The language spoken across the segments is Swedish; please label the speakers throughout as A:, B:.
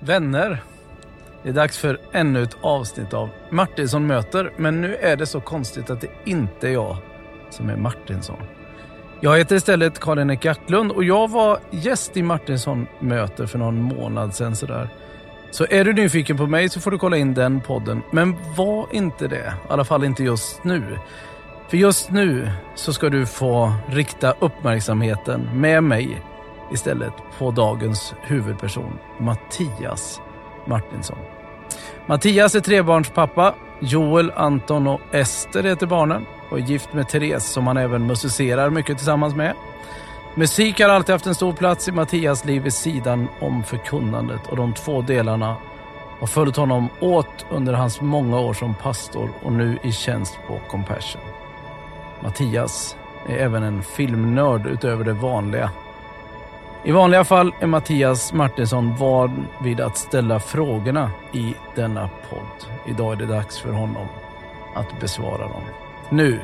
A: Vänner, det är dags för ännu ett avsnitt av Martinsson möter. Men nu är det så konstigt att det inte är jag som är Martinsson. Jag heter istället Karl-Henrik Jacklund och jag var gäst i Martinsson möter för någon månad sedan sådär. Så är du nyfiken på mig så får du kolla in den podden. Men var inte det, i alla fall inte just nu. För just nu så ska du få rikta uppmärksamheten med mig istället på dagens huvudperson, Mattias Martinsson. Mattias är trebarnspappa. Joel, Anton och Ester heter barnen och är gift med Therese som han även musicerar mycket tillsammans med. Musik har alltid haft en stor plats i Mattias liv vid sidan om förkunnandet och de två delarna har följt honom åt under hans många år som pastor och nu i tjänst på Compassion. Mattias är även en filmnörd utöver det vanliga. I vanliga fall är Mattias Martinsson van vid att ställa frågorna i denna podd. Idag är det dags för honom att besvara dem. Nu,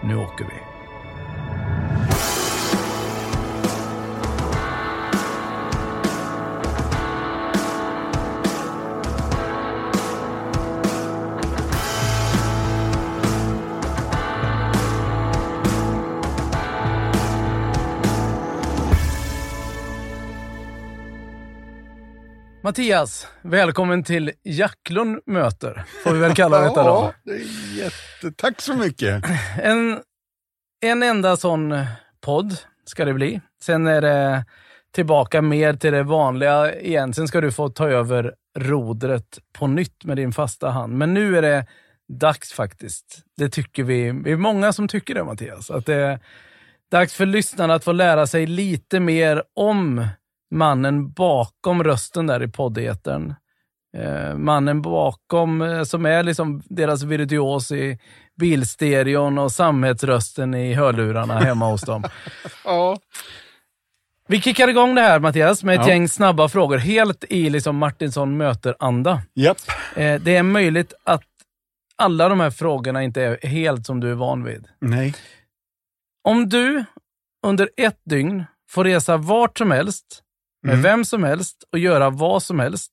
A: nu åker vi. Mattias, välkommen till Jacklund möter, får vi väl kalla detta då.
B: Ja, jätte... Tack så mycket.
A: En, en enda sån podd ska det bli. Sen är det tillbaka mer till det vanliga igen. Sen ska du få ta över rodret på nytt med din fasta hand. Men nu är det dags faktiskt. Det tycker vi. Vi är många som tycker det, Mattias. Att det är dags för lyssnarna att få lära sig lite mer om mannen bakom rösten där i poddetern. Eh, mannen bakom, eh, som är liksom deras virtuos i bilstereon och samhällsrösten i hörlurarna hemma hos dem.
B: Ja.
A: Vi kickar igång det här Mattias med ett
B: Ja.
A: gäng snabba frågor, helt i liksom Martinsson möter-anda.
B: Japp.
A: Eh, det är möjligt att alla de här frågorna inte är helt som du är van vid.
B: Nej.
A: Om du under ett dygn får resa vart som helst, med
B: Mm.
A: vem som helst och göra vad som helst,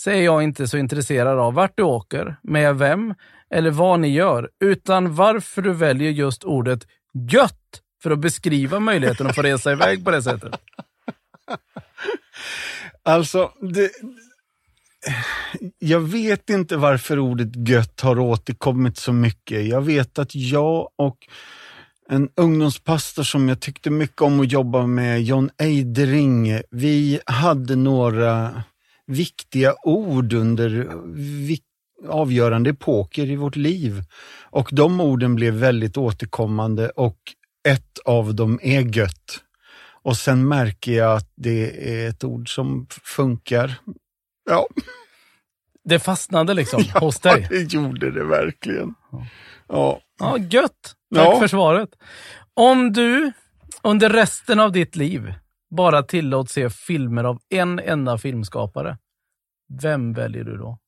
A: så är jag inte så intresserad av vart du åker, med vem eller vad ni gör, utan varför du väljer just ordet gött för att beskriva möjligheten att få resa iväg på det sättet.
B: Alltså, det... Jag vet inte varför ordet gött har återkommit så mycket. Jag vet att jag och en ungdomspastor som jag tyckte mycket om att jobba med, John Eidering, vi hade några viktiga ord under vik- avgörande epoker i vårt liv. Och de orden blev väldigt återkommande och ett av dem är gött. Och sen märker jag att det är ett ord som funkar. Ja,
A: Det fastnade liksom hos dig.
B: det gjorde det verkligen. Ja,
A: Ja, gött. Tack
B: Ja.
A: för svaret. Om du under resten av ditt liv bara tillåts se filmer av en enda filmskapare, vem väljer du då?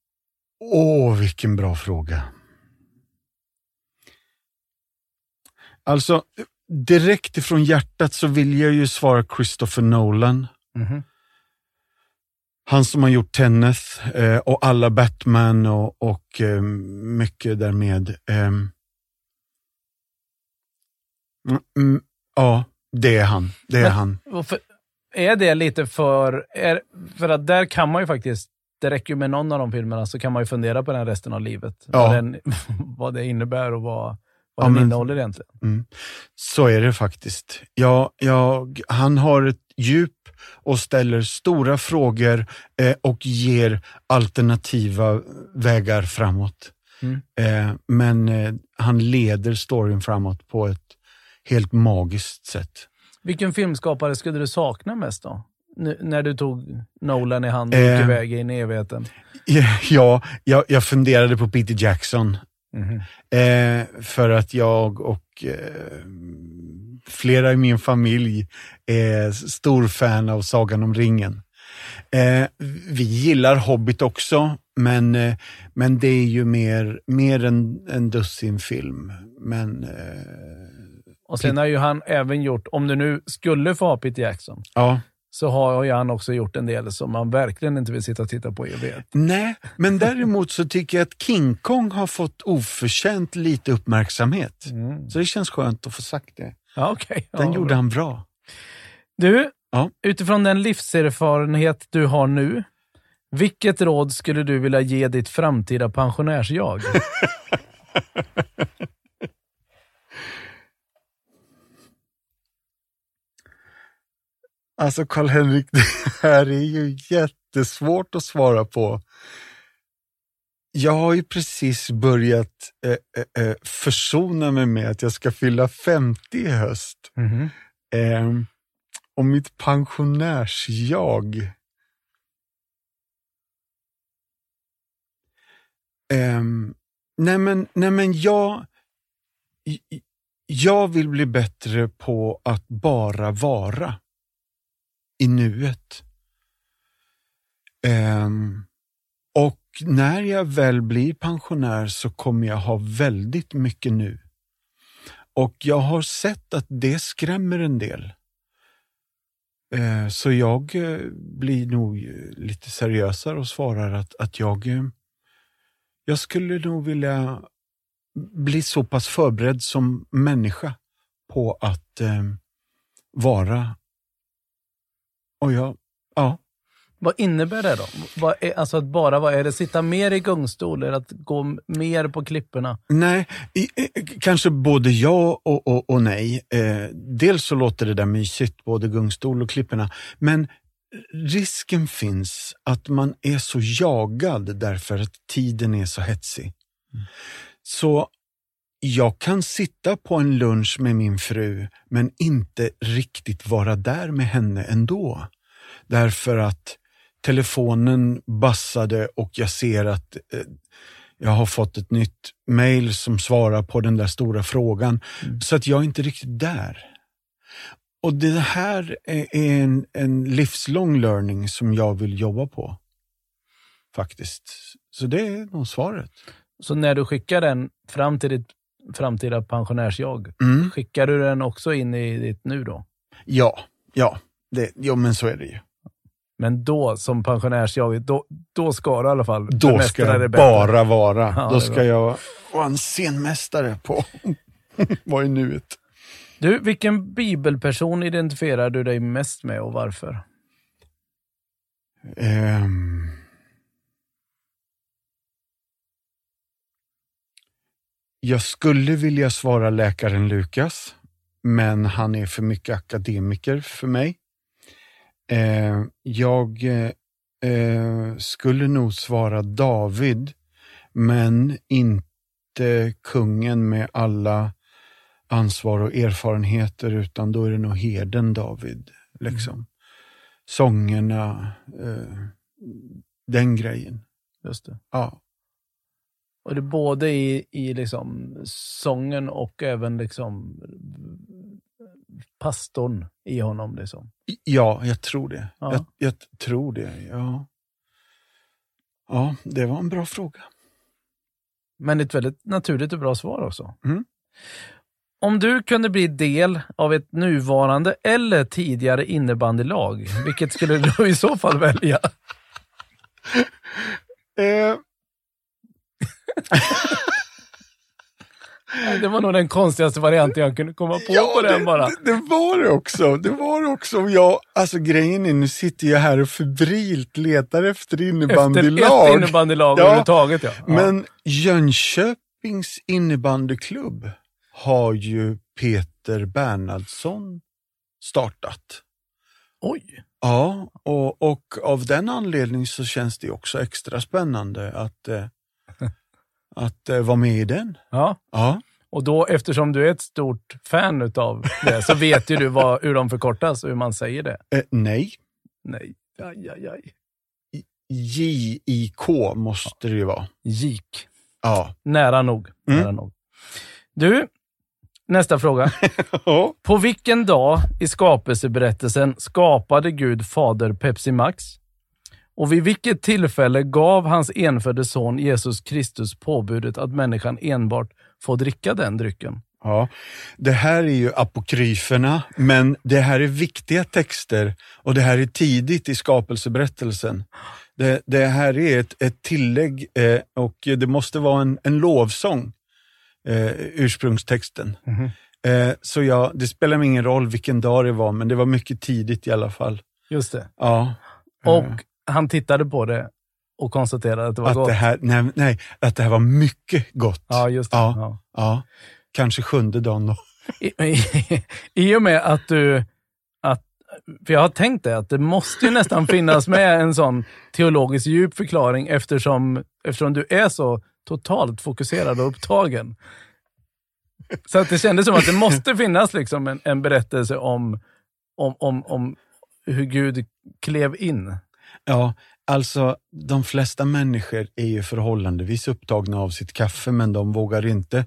B: åh vilken bra fråga. Alltså, direkt ifrån hjärtat så vill jag ju svara Christopher Nolan.
A: Mhm.
B: Han som har gjort Tenet eh, och alla Batman och, och eh, mycket därmed. ehm. Mm, mm, ja, det är han. Det är
A: Men-
B: han.
A: Är det lite för... Är, för att där kan man ju faktiskt, det räcker ju med någon av de filmerna så kan man ju fundera på den resten av livet.
B: Ja.
A: Vad, den, vad det innebär och vad, vad
B: Ja,
A: den
B: men-
A: innehåller egentligen.
B: Mm. Så är det faktiskt. Ja, jag, han har ett djup och ställer stora frågor eh, och ger alternativa vägar framåt.
A: Mm.
B: Eh, men eh, han leder storyn framåt på ett helt magiskt sätt.
A: Vilken filmskapare skulle du sakna mest då? Nu, när du tog Nolan i hand och gick
B: Eh.
A: iväg in i evigheten.
B: Ja, jag, jag funderade på Peter Jackson.
A: Mhm.
B: Eh, för att jag och eh, flera i min familj är stor fan av Sagan om ringen. Eh, vi gillar Hobbit också, men, eh, men det är ju mer, mer än en dussin film. Men eh,
A: Och sen har ju han även gjort, om du nu skulle få ha Peter Jackson,
B: ja,
A: så har ju han också gjort en del som man verkligen inte vill sitta och titta på i evighet.
B: Nej, men däremot så tycker jag att King Kong har fått oförtjänt lite uppmärksamhet.
A: Mm.
B: Så det känns skönt att få sagt det.
A: Ja, okej.
B: Den
A: ja,
B: gjorde
A: bra.
B: han bra.
A: Du,
B: Ja.
A: utifrån den livserfarenhet du har nu, vilket råd skulle du vilja ge ditt framtida pensionärsjag?
B: Alltså Karl-Henrik, det här är ju jättesvårt att svara på. Jag har ju precis börjat eh, eh, eh, försona mig med att jag ska fylla 50 i höst.
A: Mhm.
B: Ehm, och mitt pensionärsjag. Ehm, nej, men, nej men jag, jag vill bli bättre på att bara vara i nuet. Um, och när jag väl blir pensionär så kommer jag ha väldigt mycket nu. Och jag har sett att det skrämmer en del. Uh, Så jag uh, blir nog eh, lite seriösare och svarar att, att jag, uh, jag skulle nog vilja bli så pass förberedd som människa på att ehm, vara. Och jag, ja,
A: Vad innebär det då? Vad är, alltså att bara vad är det? Sitta mer i gungstol eller att gå mer på klipporna?
B: Nej, i, i, kanske både ja och, och, och nej. Eh, dels så låter det där mysigt, både gungstol och klipporna. Men risken finns att man är så jagad därför att tiden är så hetsig. Så jag kan sitta på en lunch med min fru men inte riktigt vara där med henne ändå. Därför att telefonen bassade och jag ser att eh, jag har fått ett nytt mail som svarar på den där stora frågan. Så att jag är inte riktigt där. Och det här är är en, en livslång learning som jag vill jobba på. Faktiskt. Så det är nog svaret.
A: Så när du skickar den fram till ditt framtida pensionärsjag,
B: Mm.
A: skickar du den också in i ditt nu då?
B: Ja, ja, det, ja, men så är det ju.
A: Men då, som pensionärsjag, då, då ska du i alla fall
B: Då ska jag bara vara.
A: Ja,
B: Då ska jag vara en scenmästare på vad är nuet.
A: Du, vilken bibelperson identifierar du dig mest med och varför?
B: Ehm. Jag skulle vilja svara läkaren Lukas, men han är för mycket akademiker för mig. Eh, jag eh, skulle nog svara David, men inte kungen med alla ansvar och erfarenheter, utan då är det nog herden David. Liksom. Sångerna, eh, den grejen.
A: Just det.
B: Ja.
A: Och det både i, i liksom sången och även liksom pastorn i honom. Liksom.
B: Ja, jag tror det.
A: Ja.
B: Jag, jag tror det, ja. Ja, det var en bra fråga.
A: Men ett väldigt naturligt och bra svar också.
B: Mm.
A: Om du kunde bli del av ett nuvarande eller tidigare innebandylag, vilket skulle du i så fall välja?
B: Eh,
A: Det var nog den konstigaste varianten jag kunde komma på på den bara.
B: Det, det var det också. Det var det också. Jag, alltså grejen är, nu sitter jag här och febrilt letar efter
A: Efter
B: innebandylag.
A: ett innebandylag
B: Ja,
A: överhuvudtaget ja. ja.
B: Men Jönköpings innebandyklubb har ju Peter Bernhardsson startat.
A: Oj,
B: Ja, och, och av den anledningen så känns det också extra spännande att, eh, att eh, vara med i den.
A: ja.
B: Ja,
A: Och då, eftersom du är ett stort fan utav det, så vet ju du vad, hur de förkortas och hur man säger det.
B: eh, nej,
A: Nej, aj, aj, aj.
B: JIK måste det ju vara.
A: Gik.
B: Ja.
A: Nära nog.
B: Mm.
A: Nära nog. Du, nästa fråga. På vilken dag i skapelseberättelsen skapade Gud Fader Pepsi Max? Och vid vilket tillfälle gav hans enfödde son Jesus Kristus påbudet att människan enbart får dricka den drycken?
B: Ja, det här är ju apokryferna, men det här är viktiga texter och det här är tidigt i skapelseberättelsen. Det, det här är ett, ett tillägg eh, och det måste vara en, en lovsång, eh, ursprungstexten.
A: Mhm.
B: Eh, så ja, det spelar ingen roll vilken dag det var, men det var mycket tidigt i alla fall.
A: Just det.
B: Ja.
A: Och
B: Eh,
A: han tittade på det och konstaterade att det var
B: att
A: gott.
B: det, här, nej, nej, att det här var mycket gott.
A: Ja, just det.
B: Ja.
A: Ja.
B: Ja, kanske sjunde dagen då.
A: I, i, I och med att du... Att, för jag har tänkt det, att det måste ju nästan finnas med en sån teologisk djup förklaring eftersom, eftersom du är så totalt fokuserad och upptagen. Så att det kändes som att det måste finnas liksom en, en berättelse om, om, om, om hur Gud klev in.
B: Ja, alltså de flesta människor är ju förhållandevis upptagna av sitt kaffe, men de vågar inte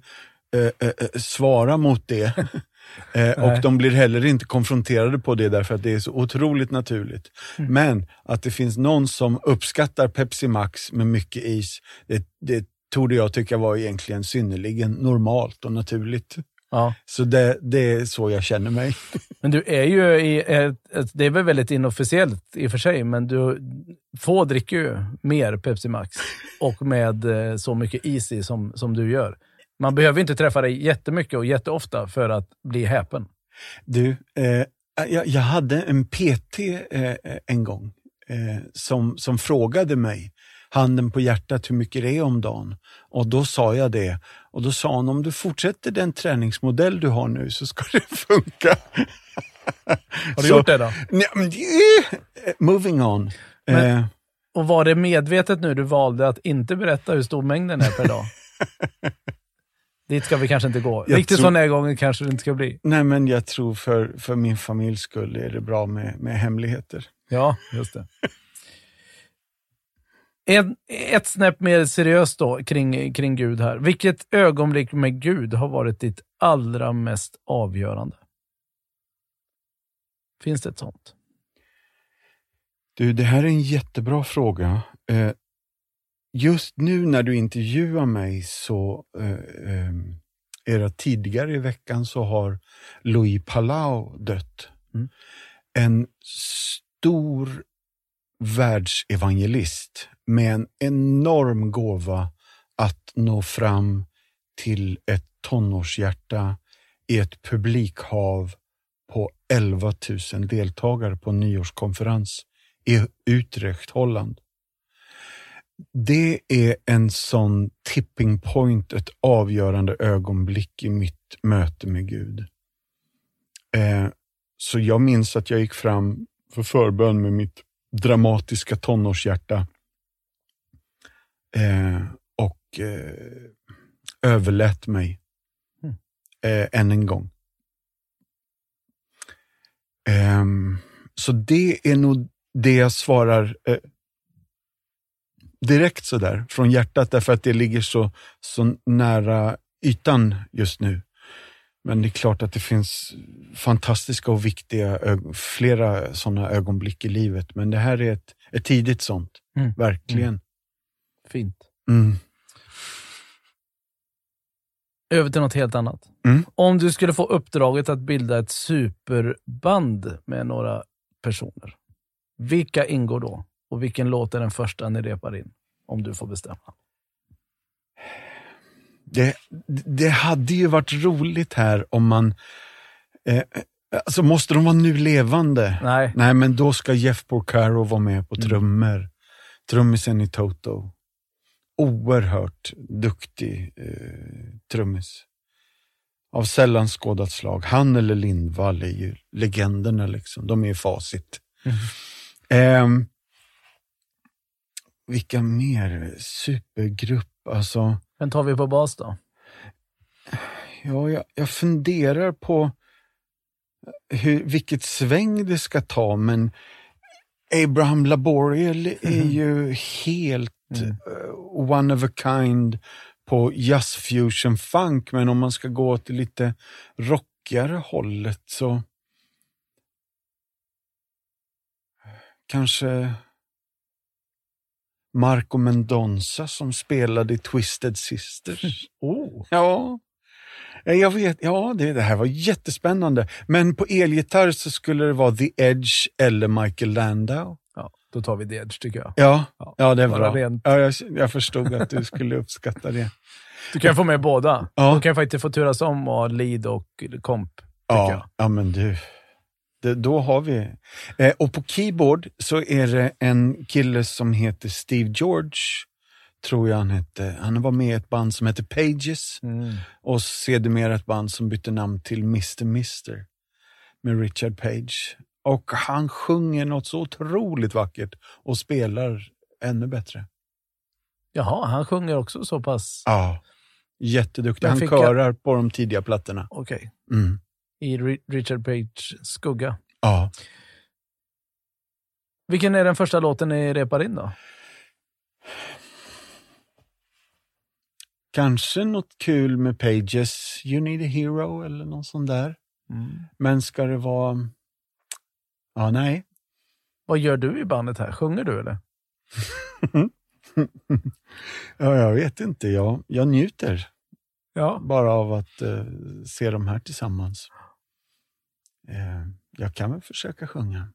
B: eh, eh, eh, svara mot det. eh, och de blir heller inte konfronterade på det därför att det är så otroligt naturligt.
A: Mm.
B: Men att det finns någon som uppskattar Pepsi Max med mycket is, det, det torde jag tycka var egentligen synnerligen normalt och naturligt.
A: Ja.
B: Så det, det är så jag känner mig.
A: Men du är ju i ett, det är väl väldigt inofficiellt i och för sig, men du, få dricker ju mer Pepsi Max och med eh, så mycket is i som, som du gör. Man behöver inte träffa dig jättemycket och jätteofta för att bli häpen.
B: Du, eh, jag, jag hade en PT eh, en gång eh, som, som frågade mig, handen på hjärtat, hur mycket det är om dagen. Och då sa jag det. Och då sa han, om du fortsätter den träningsmodell du har nu så ska det funka.
A: Har du
B: Så-
A: gjort det då?
B: Nej, eh, moving on.
A: Men-
B: Eh,
A: Och var det medvetet nu du valde att inte berätta hur stor mängden är per dag? Dit ska vi kanske inte gå.
B: Jag
A: Riktigt
B: tror-
A: så närgången kanske det inte ska bli.
B: nej, men jag tror för, för min familjs skull är det bra med, med hemligheter.
A: Ja, just det. En, ett snäpp mer seriöst då kring, kring Gud här. Vilket ögonblick med Gud har varit ditt allra mest avgörande? Finns det ett sånt?
B: Du, det här är en jättebra fråga. Eh, just nu när du intervjuar mig så, eh, eh, det tidigare i veckan så har Louis Palau dött.
A: Mm.
B: En stor världsevangelist med en enorm gåva att nå fram till ett tonårshjärta i ett publikhav på 11 000 deltagare på en nyårskonferens i Utrecht, Holland. Det är en sån tipping point, ett avgörande ögonblick i mitt möte med Gud. Eh, så jag minns att jag gick fram för förbön med mitt dramatiska tonårshjärta eh, och eh, överlät mig
A: Mm.
B: eh, än en gång. Ehm, så det är nog det jag svarar eh, direkt sådär från hjärtat därför att det ligger så, så nära ytan just nu. Men det är klart att det finns fantastiska och viktiga, flera sådana ögonblick i livet. Men det här är ett, ett tidigt sånt,
A: Mm.
B: verkligen.
A: Fint.
B: Mm.
A: Över till något helt annat.
B: Mm.
A: Om du skulle få uppdraget att bilda ett superband med några personer, vilka ingår då? Och vilken låt är den första ni repar in? Om du får bestämma.
B: Det, det hade ju varit roligt här om man... Eh, alltså måste de vara nu levande?
A: Nej,
B: Nej, men då ska Jeff Porcaro vara med på
A: Mm.
B: trummor. Trummisen i Toto. Oerhört duktig eh, trummis. Av sällan skådat slag. Han eller Lindvall är ju legenderna liksom. De är ju facit.
A: Mhm.
B: Ehm, vilka mer? Supergrupp, alltså.
A: vem tar vi på bas då?
B: Ja, jag, jag funderar på hur, vilket sväng det ska ta, men Abraham Laboriel är ju helt
A: Mm.
B: eh, one of a kind på jazz fusion funk, men om man ska gå till lite rockigare hållet så kanske Marco Mendonça som spelade i Twisted Sisters.
A: Oh.
B: Ja, Eh, Jag vet, ja det, det här var jättespännande. Men på elgitarr så skulle det vara The Edge eller Michael Landau.
A: Då tar vi The Edge tycker jag.
B: Ja,
A: Ja,
B: ja det är bra.
A: rent.
B: Ja, jag, jag förstod att du skulle uppskatta det.
A: Du kan få med båda.
B: Ja.
A: Du kan faktiskt få turas om och lead och komp.
B: Ja,
A: jag.
B: ja, men du. Det, då har vi. Eh, och på keyboard så är det en kille som heter Steve George, tror jag han hette. Han var med i ett band som heter Pages
A: Mm.
B: och sedermera ett band som bytte namn till Mr. Mister med Richard Page. Och han sjunger något så otroligt vackert och spelar ännu bättre.
A: Jaha, han sjunger också så pass...
B: Ja, jätteduktig. Han
A: fick jag-
B: körar på de tidiga plattorna.
A: Okej.
B: Mm.
A: I Ri- Richard Page skugga.
B: Ja.
A: Vilken är den första låten ni repar in då?
B: Kanske något kul med Pages, You need a hero eller någon sån där. Men ska det vara... Ja, nej.
A: Vad gör du i bandet här? Sjunger du eller?
B: ja, jag vet inte. Jag, jag njuter
A: Ja.
B: bara av att eh, se de här tillsammans. Eh, jag kan väl försöka sjunga.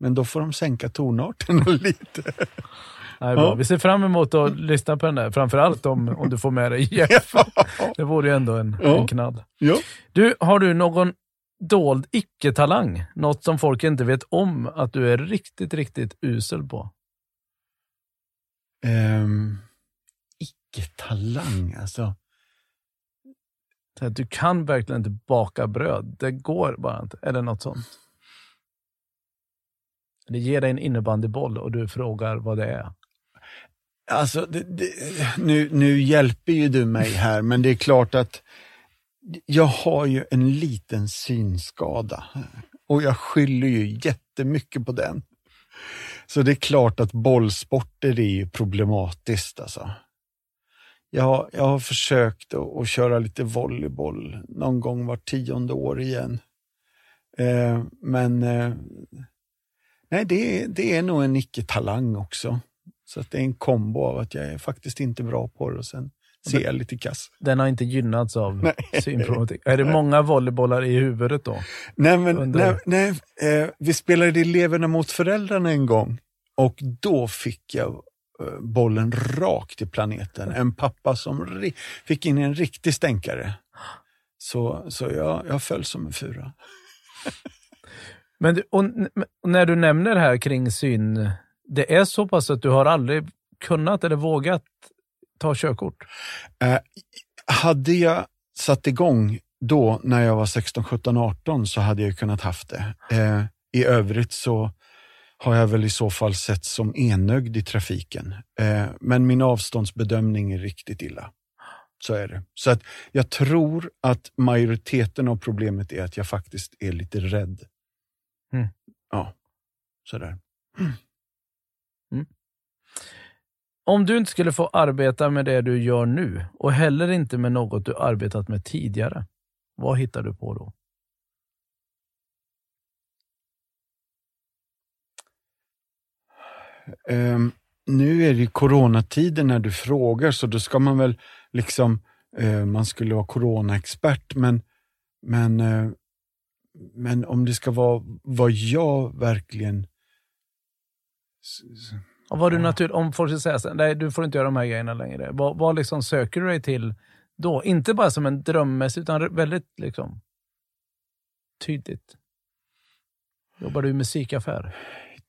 B: Men då får de sänka tonarten lite.
A: Bra.
B: Ja.
A: Vi ser fram emot att lyssna på den där. Framförallt om, om du får med dig Jeff. Det vore ju ändå en,
B: Ja.
A: en knall.
B: ja.
A: Du, har du någon dold icke-talang? Något som folk inte vet om att du är riktigt, riktigt usel på?
B: Ehm, Icke-talang, alltså.
A: Du kan verkligen inte baka bröd. Det går bara inte. Eller något sånt. Det ger dig en innebandyboll och du frågar vad det är.
B: Alltså, det, det, nu, nu hjälper ju du mig här, men det är klart att jag har ju en liten synskada och jag skyller ju jättemycket på den. Så det är klart att bollsporter är ju problematiskt. Alltså. Jag, jag har försökt att, att köra lite volleyboll någon gång var tionde år igen. Eh, men eh, nej, det, är- det är nog en icke-talang också. Så att det är en kombo av att jag är faktiskt inte bra på det och sen ser lite kass.
A: Den har inte gynnats av synproblematik. Är det många volleybollar i huvudet då?
B: Nej, men
A: Under-
B: nej, nej, eh, vi spelade Eleverna mot föräldrarna en gång och då fick jag eh, bollen rakt i planeten. En pappa som fick in en riktig stänkare. Så, så jag, jag föll som en fura.
A: Men du, och, och när du nämner här kring syn, det är så pass att du har aldrig kunnat eller vågat ta körkort?
B: Eh, hade jag satt igång då när jag var 16, 17, 18 så hade jag kunnat haft det. Eh, I övrigt så har jag väl i så fall sett som enögd i trafiken. Eh, men min avståndsbedömning är riktigt illa. Så är det. Så att jag tror att majoriteten av problemet är att jag faktiskt är lite rädd.
A: Mm.
B: Ja, sådär.
A: Om du inte skulle få arbeta med det du gör nu och heller inte med något du arbetat med tidigare, vad hittar du på då?
B: Um, nu är det ju coronatider när du frågar, så då ska man väl liksom, uh, man skulle vara coronaexpert, men, men, uh, men om det ska vara vad jag verkligen...
A: Och vad du
B: Ja.
A: natur- om folk skulle säga här, nej du får inte göra de här grejerna längre. Vad, vad liksom söker du dig till då? Inte bara som en drömmässig, utan väldigt liksom tydligt. Jobbar du i musikaffär?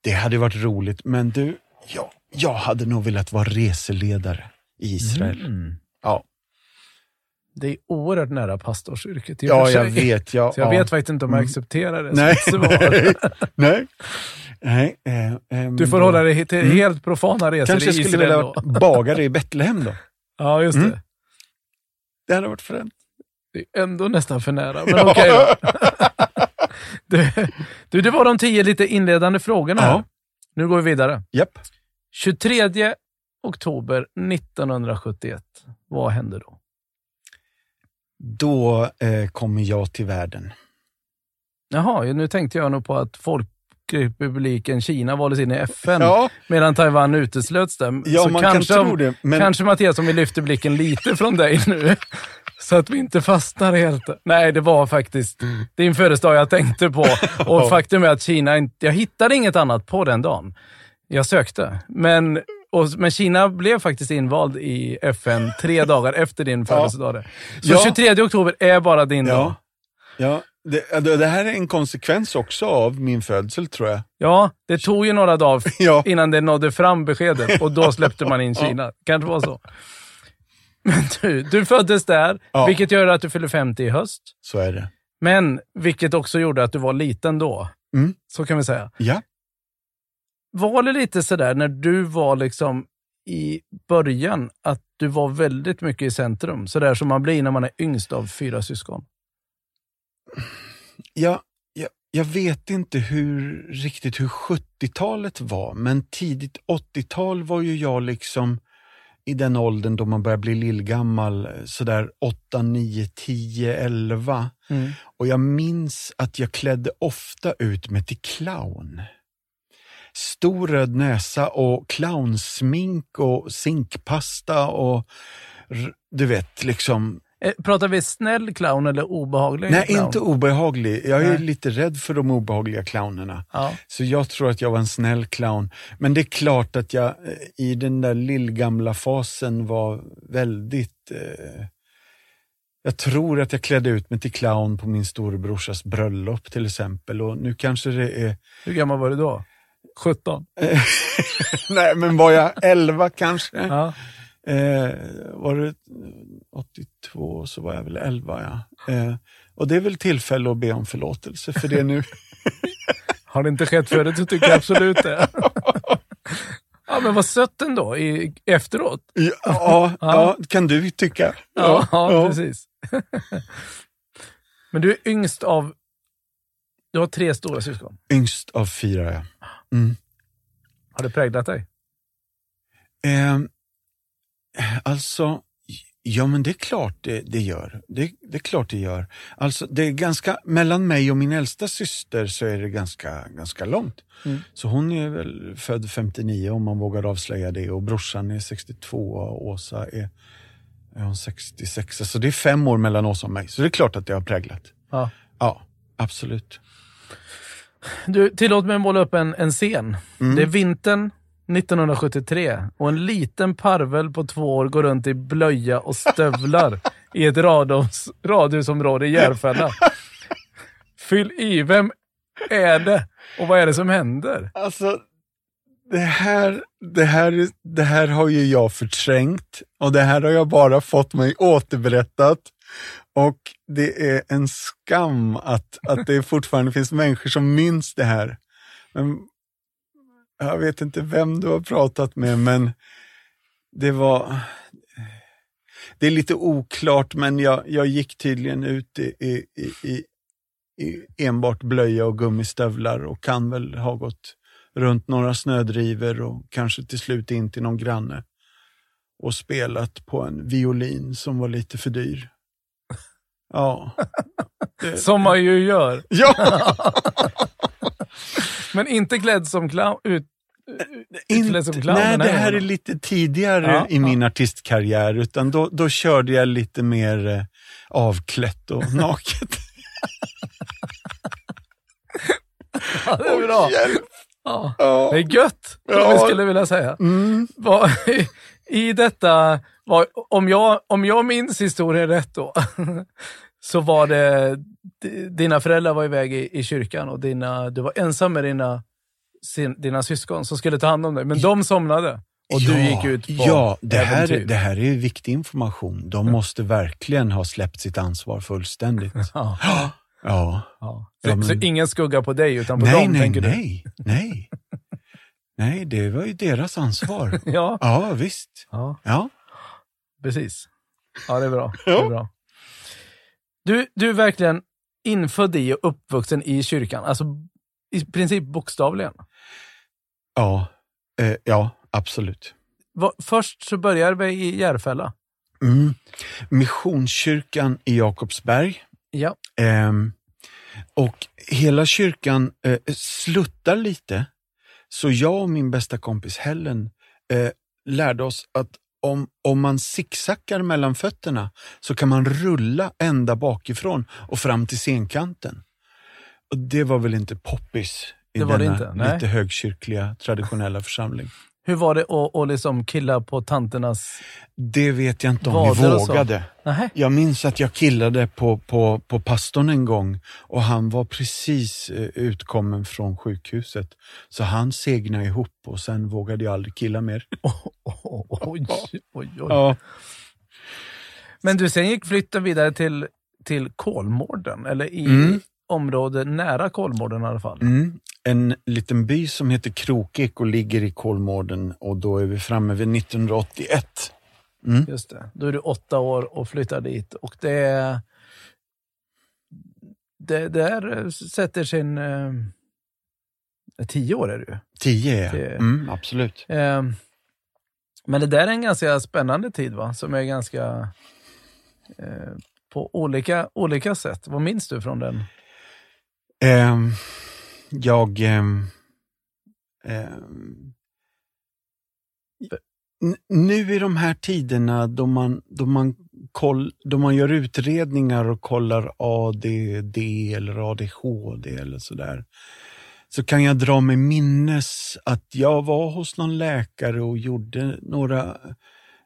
B: Det hade varit roligt, men du, ja, jag hade nog velat vara reseledare i Israel.
A: Mm.
B: Ja.
A: Det är oerhört nära pastorsyrket
B: Ja, jag vet. Ja,
A: Så jag
B: ja.
A: vet faktiskt inte om jag
B: Mm.
A: accepterar det
B: Nej. Nej. Nej. eh, ehm,
A: Du får
B: då-
A: hålla dig till
B: Mm.
A: helt profana resor
B: Kanske
A: i
B: skulle
A: Israel
B: vilja
A: då.
B: vara bagare i Betlehem då.
A: Ja, just
B: Mm.
A: det.
B: Det hade varit fränt.
A: Det är ändå nästan för nära, men okej då. du, du, det var de tio lite inledande frågorna.
B: Ja.
A: Nu går vi vidare.
B: Japp.
A: 23 oktober 1971. Vad hände då?
B: Då eh, kommer jag till världen.
A: Jaha, nu tänkte jag nog på att Folkrepubliken Kina valdes in i FN
B: Ja,
A: medan Taiwan uteslöts där.
B: ja
A: Så
B: man
A: kanske,
B: kan tro det. Men
A: kanske Mattias, om vi lyfter blicken lite från dig nu, Så att vi inte fastnar helt. Nej, det var faktiskt din födelsedag jag tänkte på. Och faktum är att Kina inte... Jag hittade inget annat på den dagen. Jag sökte. Men, och, men Kina blev faktiskt invald i FN tre dagar efter din födelsedag. Så
B: Ja.
A: 23 oktober är bara din dag.
B: Ja, ja det, det det här är en konsekvens också av min födsel tror jag.
A: Ja, det tog ju några dagar
B: Ja.
A: innan det nådde fram beskedet och då släppte man in Kina. Kanske var så. Men du, du föddes där,
B: Ja.
A: vilket gör att du fyller 50 i höst.
B: Så är det.
A: Men vilket också gjorde att du var liten då.
B: Mm.
A: Så kan vi säga.
B: Ja.
A: Var det lite sådär när du var liksom i början, att du var väldigt mycket i centrum? Sådär som man blir när man är yngst av fyra syskon.
B: Jag, jag, jag vet inte hur, riktigt hur 70-talet var, men tidigt 80-tal var ju jag liksom i den åldern då man börjar bli lillgammal, sådär 8, 9, 10, 11. Och jag minns att jag klädde ofta ut mig till clown. Stor röd näsa och clownsmink och zinkpasta och du vet, liksom
A: Eh, Pratar vi snäll clown eller obehaglig
B: Nej,
A: clown?
B: inte obehaglig. Jag är
A: Nej.
B: lite rädd för de obehagliga clownerna.
A: Ja.
B: Så jag tror att jag var en snäll clown. Men det är klart att jag eh, i den där lillgamla fasen var väldigt... Eh, jag tror att jag klädde ut mig till clown på min storebrorsas bröllop till exempel. Och nu kanske det är...
A: Hur gammal var du då? 17?
B: Nej, men var jag 11 kanske?
A: Ja.
B: Eh, var det 82 så var jag väl 11 ja. Eh, och det är väl tillfälle att be om förlåtelse för det nu.
A: Har det inte skett förut så tycker jag absolut det. ja, men vad sött ändå i, efteråt.
B: Ja, ja, ja, kan du tycka.
A: Ja, ja, precis. men du är yngst av... Du har tre stora syskon.
B: Yngst av fyra, ja. Mm.
A: Har det präglat dig?
B: Eh, alltså, ja men det är klart det, det gör. Det, det är klart det gör. Alltså, det är ganska, mellan mig och min äldsta syster så är det ganska, ganska långt.
A: Mm.
B: Så hon är väl född 59 om man vågar avslöja det och brorsan är 62 och Åsa är, är hon 66. Så det är fem år mellan oss och mig. Så det är klart att det har präglat.
A: Ja.
B: Ja, absolut.
A: Du, tillåt mig måla upp en, en scen.
B: Mm.
A: Det är vintern 1973 och en liten parvel på två år går runt i blöja och stövlar i ett radhus, radhusområde i Järfälla. Fyll i, vem är det och vad är det som händer?
B: Alltså, det här, det, här, det här har ju jag förträngt och det här har jag bara fått mig återberättat. Och det är en skam att, att det fortfarande finns människor som minns det här. Men jag vet inte vem du har pratat med, men det var... Det är lite oklart, men jag, jag gick tydligen ut i, i, i, i, i enbart blöja och gummistövlar och kan väl ha gått runt några snödrivor och kanske till slut in till någon granne och spelat på en violin som var lite för dyr. Ja.
A: Som man ju gör.
B: ja!
A: Men inte klädd som clown. Ut,
B: Inte,
A: som clown
B: nej, det
A: här
B: här är lite tidigare
A: Ja,
B: i min artistkarriär, utan då, då körde jag lite mer eh, avklätt och naket.
A: ja, det är bra. Ja.
B: Ja.
A: Det är gött, som
B: Ja.
A: jag skulle vilja säga.
B: Mm.
A: I detta, var, om, jag, om jag minns historien rätt då, så var det, dina föräldrar var iväg i, i kyrkan och dina, du var ensam med dina, sin, dina syskon som skulle ta hand om dig. Men de somnade och du gick ut på
B: Ja, det här,
A: äventyr.
B: det här är viktig information. De måste verkligen ha släppt sitt ansvar fullständigt.
A: Ja,
B: Ja.
A: ja. Så,
B: Ja, men-
A: så ingen skugga på dig utan på
B: Nej,
A: dem,
B: nej,
A: tänker du?
B: nej, nej. Nej, det var ju deras ansvar.
A: Ja,
B: Ja, visst.
A: ja,
B: Ja.
A: Precis. Ja, det är bra. Det är bra. Du, du är verkligen infödd i och uppvuxen i kyrkan. Alltså i princip bokstavligen.
B: Ja, eh, ja absolut.
A: Va- Först så började vi i Järfälla.
B: Mm. Missionskyrkan i Jakobsberg.
A: Ja.
B: Ehm, och hela kyrkan eh, sluttar lite. Så jag och min bästa kompis Helen eh, lärde oss att om, om man zigzaggar mellan fötterna så kan man rulla ända bakifrån och fram till scenkanten. Och det var väl inte poppis i
A: Det var det
B: denna
A: inte,
B: lite högkyrkliga traditionella församling.
A: Hur var det att, att liksom killa på tanternas...
B: Det vet jag inte om vi vågade. Jag minns att jag killade på, på, på pastorn en gång och han var precis eh, utkommen från sjukhuset. Så han segnade ihop och sen vågade jag aldrig killa mer.
A: Oj, oj, oj.
B: Ja,
A: Men du, sen gick flytten vidare till, till Kolmården, eller i
B: Mm.
A: område nära Kolmården i alla fall.
B: mm. En liten by som heter Krokek och ligger i Kolmården och då är vi framme vid 1981. Mm.
A: Just det. Då är du åtta år och flyttar dit. Och det, det där sätter sin... Eh, tio år är ju.
B: Tio jag. Mm, absolut.
A: Eh, men det där är en ganska spännande tid, va? Som är ganska... Eh, på olika, olika sätt. Vad minns du från den?
B: Ehm, jag... Eh, eh, nu i de här tiderna då man, då, man koll, då man gör utredningar och kollar ADD eller ADHD eller sådär, så kan jag dra mig minnes att jag var hos någon läkare och gjorde några,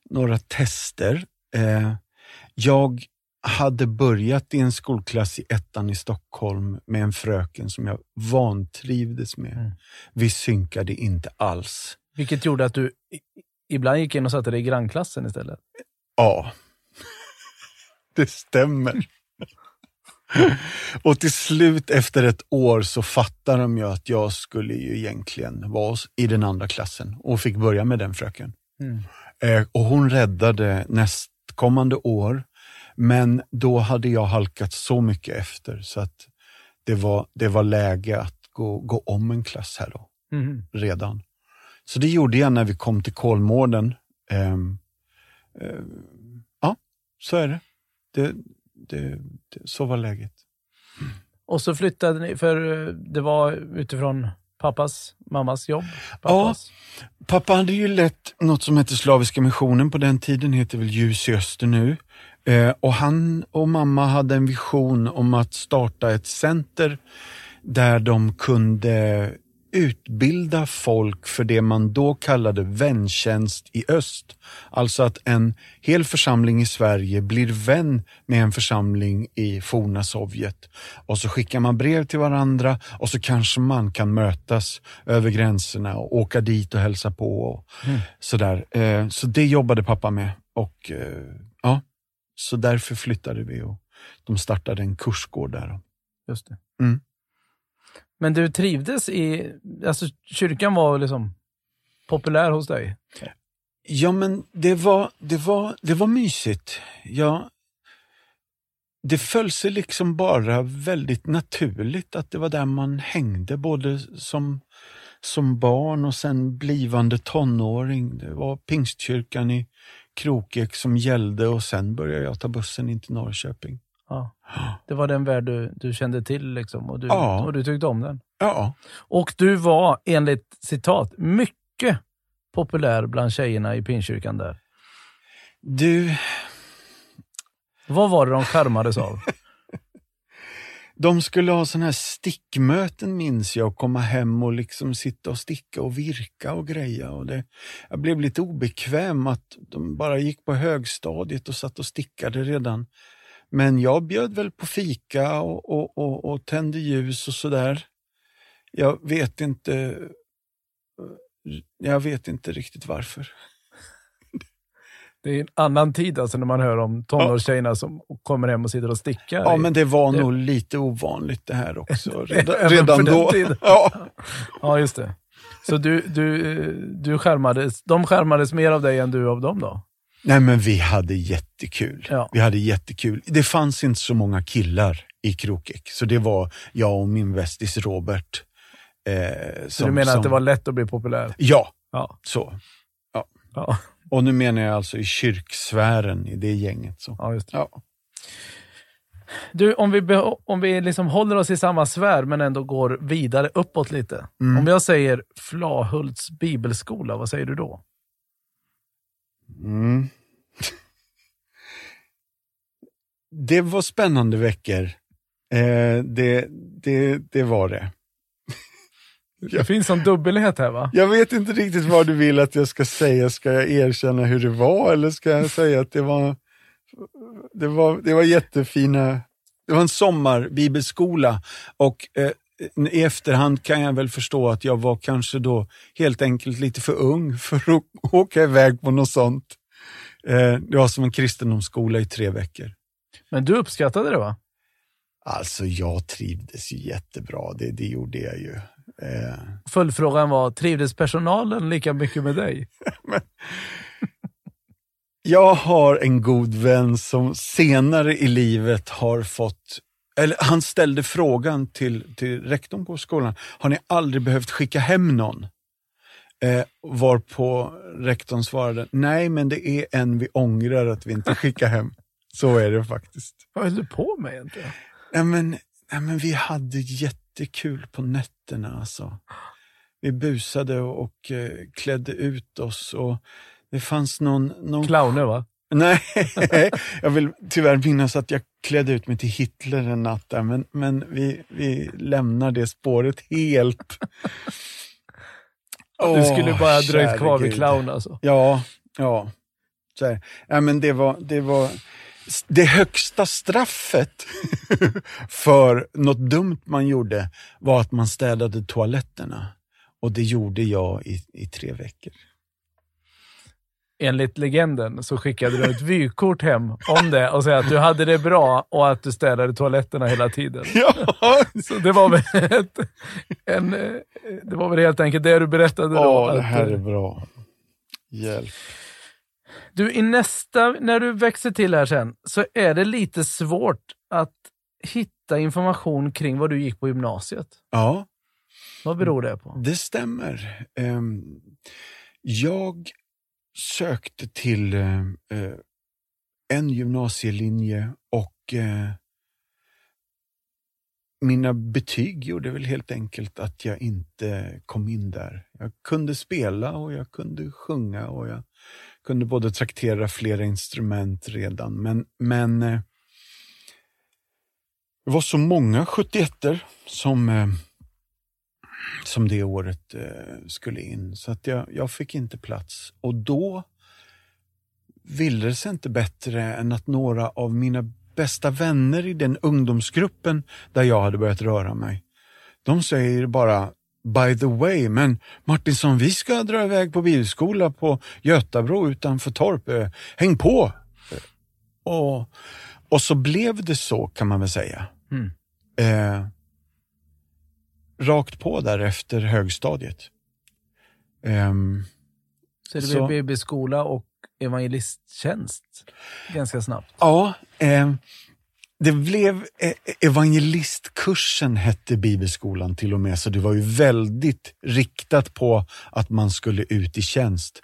B: några tester. Eh, jag hade börjat i en skolklass i ettan i Stockholm med en fröken som jag vantrivdes med.
A: Mm.
B: Vi synkade inte alls.
A: Vilket gjorde att du ibland gick in och satte dig i grannklassen istället.
B: Ja, det stämmer. Och till slut efter ett år så fattade de ju att jag skulle ju egentligen vara i den andra klassen och fick börja med den fröken.
A: Mm.
B: Eh, och hon räddade nästkommande år, men då hade jag halkat så mycket efter så att det var, det var läge att gå, gå om en klass här då,
A: Mhm.
B: redan. Så det gjorde jag när vi kom till Kolmården. Ehm, ehm, ja, så är det. Det, det, det. Så var läget.
A: Och så flyttade ni, för eh, det var utifrån pappas, mammas jobb? Pappas.
B: Pappa hade ju lett något som hette Slaviska missionen på den tiden, heter väl Ljus i öster nu. Eh, och han och mamma hade en vision om att starta ett center där de kunde utbilda folk för det man då kallade väntjänst i öst. Alltså att en hel församling i Sverige blir vän med en församling i forna Sovjet. Och så skickar man brev till varandra och så kanske man kan mötas över gränserna och åka dit och hälsa på. Och sådär. Eh, Så det jobbade pappa med. Och eh, Så därför flyttade vi och de startade en kursgård där.
A: Just det.
B: Mm.
A: Men du trivdes i, alltså kyrkan var liksom populär hos dig?
B: Ja, men det var, det var, det var mysigt. Ja, det föll sig liksom bara väldigt naturligt att det var där man hängde, både som, som barn och sen blivande tonåring. Det var Pingstkyrkan i Krokek som gällde och sen började jag ta bussen in till Norrköping.
A: Ja. Det var den värld du, du kände till liksom och du,
B: Ja.
A: och du tyckte om den.
B: Ja,
A: Och du var enligt citat mycket populär bland tjejerna i pinkyrkan där.
B: du,
A: Vad var det de charmades av?
B: De skulle ha sådana här stickmöten minns jag och komma hem och liksom sitta och sticka och virka och greja. Och det, jag blev lite obekväm att de bara gick på högstadiet och satt och stickade redan. Men jag bjöd väl på fika och, och, och, och tände ljus och sådär. Jag vet inte eh, jag vet inte riktigt varför.
A: Det är en annan tid alltså när man hör om tonårstjejerna som kommer hem och sitter och stickar.
B: Ja, men det var
A: det-
B: nog lite ovanligt det här också. Redan, redan då. Ja.
A: Ja, just det. Så du, du, du skärmades, de skärmades mer av dig än du av dem då?
B: Nej men vi hade jättekul.
A: Ja.
B: Vi hade jättekul. Det fanns inte så många killar i Krokek, så det var jag och min västis Robert. Eh,
A: Så du menar att det var lätt att bli populär?
B: Ja,
A: Ja.
B: så.
A: Ja,
B: Och nu menar jag alltså i kyrksfären, i det gänget. Så.
A: ja just det.
B: Ja.
A: Du, om vi, om vi liksom håller oss i samma sfär men ändå går vidare uppåt lite.
B: Mm.
A: Om jag säger Flahults bibelskola, vad säger du då?
B: Mm. Det var spännande veckor. Eh, det, det, det var det.
A: Det finns en dubbelhet här va?
B: Jag vet inte riktigt vad du vill att jag ska säga. Ska jag erkänna hur det var eller ska jag säga att det var, det var, det var jättefina... Det var en sommarbibelskola och eh, i efterhand kan jag väl förstå att jag var kanske då helt enkelt lite för ung för att åka iväg på något sånt. Eh, det var som en kristendomsskola i tre veckor.
A: Men du uppskattade det va?
B: Alltså jag trivdes ju jättebra, det, det gjorde jag ju. Eh.
A: Följdfrågan var, trivdes personalen lika mycket med dig?
B: jag har en god vän som senare i livet har fått eller han ställde frågan till, till rektorn på skolan, har ni aldrig behövt skicka hem någon? Eh, varpå rektorn svarade, nej men det är en vi ångrar att vi inte skickar hem. Så är det faktiskt.
A: Vad höll du på med egentligen?
B: Ja, men, ja, men vi hade jättekul på nätterna alltså. Vi busade och, och eh, klädde ut oss och det fanns någon... någon...
A: Clowner va?
B: Nej, jag vill tyvärr minnas att jag klädde ut mig till Hitler en natt där, men, men vi, vi lämnar det spåret helt.
A: du skulle bara ha dröjt kvar vid clown alltså?
B: Ja, ja. Så här. ja men det var, det var det högsta straffet för något dumt man gjorde var att man städade toaletterna. Och det gjorde jag i, i tre veckor
A: enligt legenden så skickade du ett vykort hem om det och säga att du hade det bra och att du städade toaletterna hela tiden.
B: Ja.
A: Så det var väl, ett, en, det var väl helt enkelt det du berättade då.
B: Ja, det här är bra. Hjälp.
A: Du, i nästa, när du växer till här sen, så är det lite svårt att hitta information kring vad du gick på gymnasiet.
B: Ja.
A: Vad beror det på?
B: Det stämmer. Um, jag sökte till eh, en gymnasielinje och eh, mina betyg gjorde väl helt enkelt att jag inte kom in där. Jag kunde spela och jag kunde sjunga och jag kunde både traktera flera instrument redan, men, men eh, det var så många 71 som eh, som det året eh, skulle in. Så att jag, jag fick inte plats. Och då ville det sig inte bättre än att några av mina bästa vänner i den ungdomsgruppen där jag hade börjat röra mig, de säger bara By the way, men Martinsson, vi ska dra iväg på bilskola på Götabro utanför Torp. Eh, häng på! Och, och så blev det så kan man väl säga. Mm. Eh, rakt på där efter högstadiet. Um,
A: så det blev BB-skola och evangelisttjänst ganska snabbt?
B: Ja, eh, det blev eh, evangelistkursen hette bibelskolan till och med, så det var ju väldigt riktat på att man skulle ut i tjänst.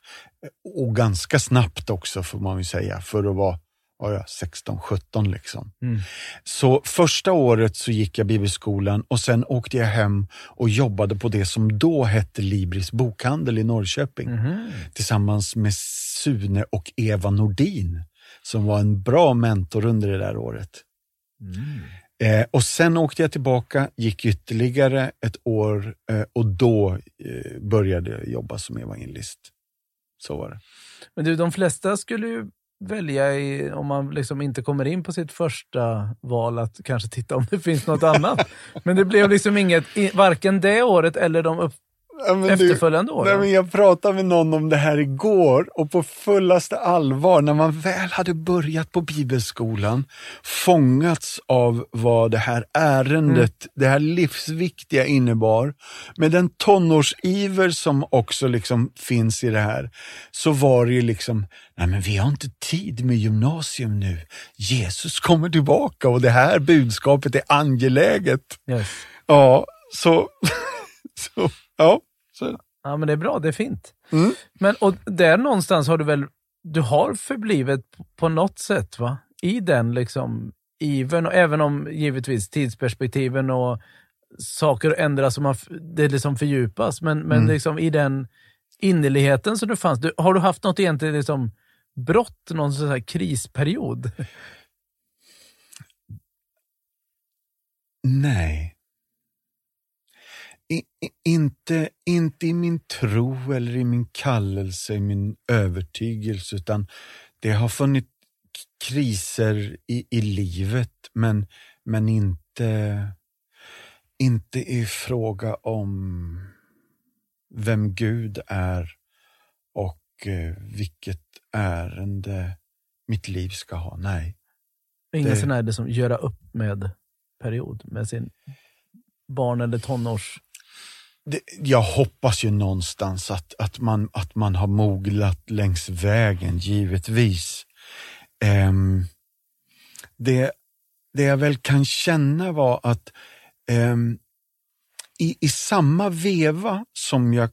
B: Och ganska snabbt också får man ju säga, för att vara ja, 16, 17 liksom. Mm. Så första året så gick jag bibelskolan och sen åkte jag hem och jobbade på det som då hette Libris bokhandel i Norrköping. Mm. Tillsammans med Sune och Eva Nordin som var en bra mentor under det där året. Mm. Eh, och sen åkte jag tillbaka, gick ytterligare ett år eh, och då eh, började jag jobba som evangelist. Så var det.
A: Men du, de flesta skulle ju välja, i, om man liksom inte kommer in på sitt första val, att kanske titta om det finns något annat. Men det blev liksom inget, varken det året eller de upp, Ja, efterföljande år?
B: Nej, men jag pratade med någon om det här igår och på fullaste allvar, när man väl hade börjat på bibelskolan, fångats av vad det här ärendet, mm. det här livsviktiga innebar, med den tonårsiver som också liksom finns i det här, så var det ju liksom, nej men vi har inte tid med gymnasium nu. Jesus kommer tillbaka och det här budskapet är angeläget.
A: Yes.
B: Ja, så, så Ja, så.
A: Ja, men det är bra. Det är fint. Mm. Men och där någonstans har du väl, du har förblivit på något sätt va? I den liksom iven och även om givetvis tidsperspektiven och saker ändras och man, det liksom fördjupas. Men, men mm. liksom i den innerligheten som du fanns. Du, har du haft något egentligen liksom brott, någon sån här krisperiod?
B: Nej. I, i, inte, inte i min tro eller i min kallelse, i min övertygelse, utan det har funnits kriser i, i livet, men, men inte, inte i fråga om vem Gud är och eh, vilket ärende mitt liv ska ha. Nej.
A: Ingen
B: Det-
A: sån här det som göra upp med period med sin barn eller tonårs...
B: Det, jag hoppas ju någonstans att, att, man, att man har moglat längs vägen, givetvis. Um, det, det jag väl kan känna var att um, i, i samma veva som jag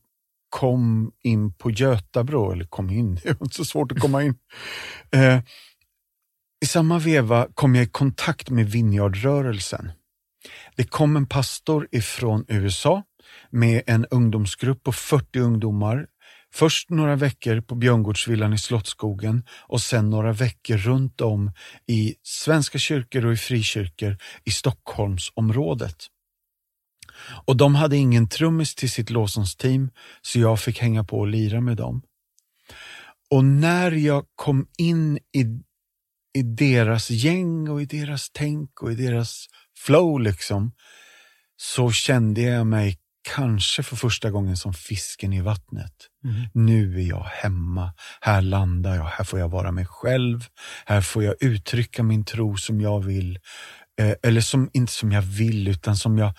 B: kom in på Götabro, eller kom in, det var inte så svårt att komma in. Uh, I samma veva kom jag i kontakt med Vineyardrörelsen. Det kom en pastor ifrån USA med en ungdomsgrupp på 40 ungdomar. Först några veckor på Björngårdsvillan i Slottsskogen och sen några veckor runt om i svenska kyrkor och i frikyrkor i Stockholmsområdet. Och de hade ingen trummis till sitt lovsångsteam så jag fick hänga på och lira med dem. Och när jag kom in i, i deras gäng och i deras tänk och i deras flow liksom, så kände jag mig kanske för första gången som fisken i vattnet. Nu är jag hemma, här landar jag, här får jag vara mig själv, här får jag uttrycka min tro som jag vill. Eh, eller som, inte som jag vill, utan som jag,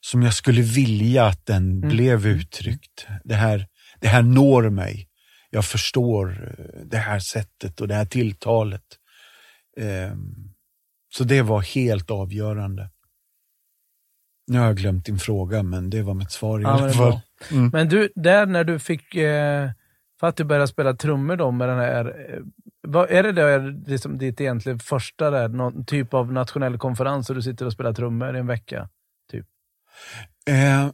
B: som jag skulle vilja att den blev uttryckt. Det här, det här når mig. Jag förstår eh, det här sättet och det här tilltalet. Ehm, så det var helt avgörande. Nu har jag glömt din fråga, men det var mitt svar i
A: Ja,
B: alla fall. Mm.
A: Men du, där när du fick, eh, för att du började spela trummor då med den här, eh, vad, är det där liksom ditt egentligen första där, någon typ av nationell konferens och du sitter och spelar trummor i en vecka?
B: Eh,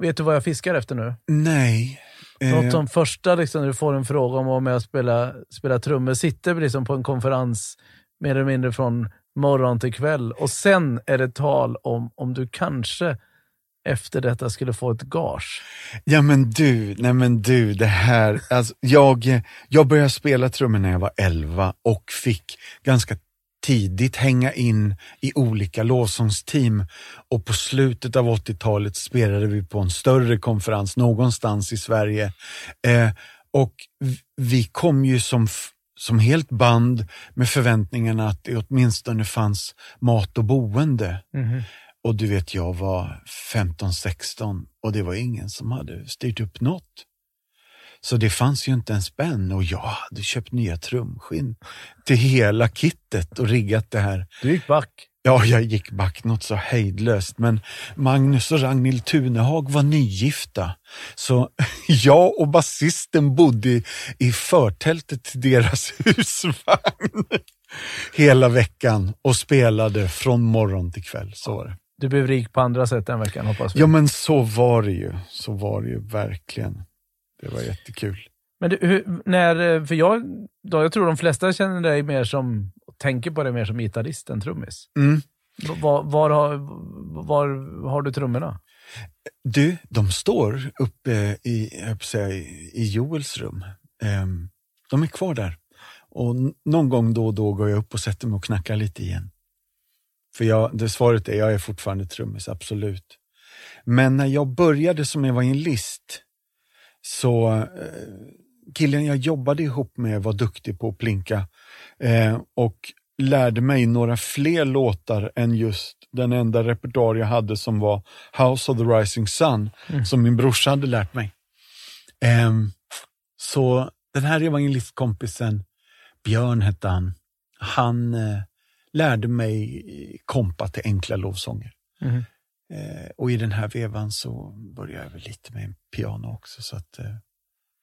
A: Vet du vad jag fiskar efter nu?
B: nej. Eh,
A: Något som första liksom, när du får en fråga om att vara med och spela, spela trummor, sitter liksom på en konferens mer eller mindre från morgon till kväll och sen är det tal om om du kanske efter detta skulle få ett gage.
B: Ja men du, nej men du, det här, alltså, jag, jag började spela trummor när jag var 11 och fick ganska tidigt hänga in i olika lovsångsteam och på slutet av 80-talet spelade vi på en större konferens någonstans i Sverige. Eh, och vi kom ju som, som helt band med förväntningarna att det åtminstone fanns mat och boende. Och du vet, jag var 15-16 och det var ingen som hade styrt upp något. Så det fanns ju inte en spänn och jag hade köpt nya trumskinn till hela kittet och riggat det här.
A: Du gick back.
B: Ja, jag gick back något så hejdlöst, men Magnus och Ragnhild Tunehag var nygifta. Så jag och basisten bodde i- i förtältet till deras husvagn hela veckan och spelade från morgon till kväll. Så var det.
A: Du blev rik på andra sätt den veckan hoppas vi.
B: Ja, men så var det ju. Så var det ju verkligen. Det var jättekul.
A: Men du, hur, när, för jag, då, jag tror de flesta känner dig mer som, tänker på dig mer som gitarrist än trummis.
B: Mm.
A: Var, var, har, var har du trummorna?
B: Du, de står uppe i, jag säga, i Joels rum. Ehm, de är kvar där. Och någon gång då och då går jag upp och sätter mig och knackar lite igen. För jag, det svaret är, jag är fortfarande trummis, absolut. Men när jag började som evangelist, så eh, killen jag jobbade ihop med var duktig på att plinka eh, och lärde mig några fler låtar än just den enda repertoar jag hade som var House of the Rising Sun, som min brorsa hade lärt mig. Ehm, så den här evangelistkompisen, Björn hette han, han eh, lärde mig kompa till enkla lovsånger. Eh, och i den här vevan så började jag lite med piano också så att eh,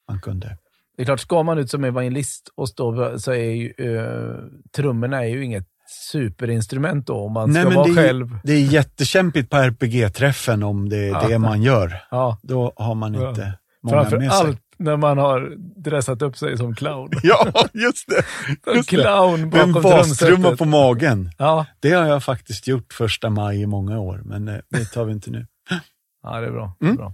B: man kunde.
A: Det är klart, ska man ut som evangelist och stå så är ju uh, trummorna är ju inget superinstrument då om man ska vara
B: det, är,
A: själv.
B: det är jättekämpigt på RPG-träffen om det är
A: Ja.
B: det man gör.
A: Ja.
B: Då har man
A: Ja.
B: inte många
A: Framför
B: med sig.
A: allt när man har dressat upp sig som clown.
B: Ja, just det. Just det.
A: clown
B: en
A: bakom
B: bastrumma på magen.
A: Ja.
B: Det har jag faktiskt gjort första maj i många år, men eh, det tar vi inte nu.
A: ja, det är bra. Det
B: Mm.
A: bra.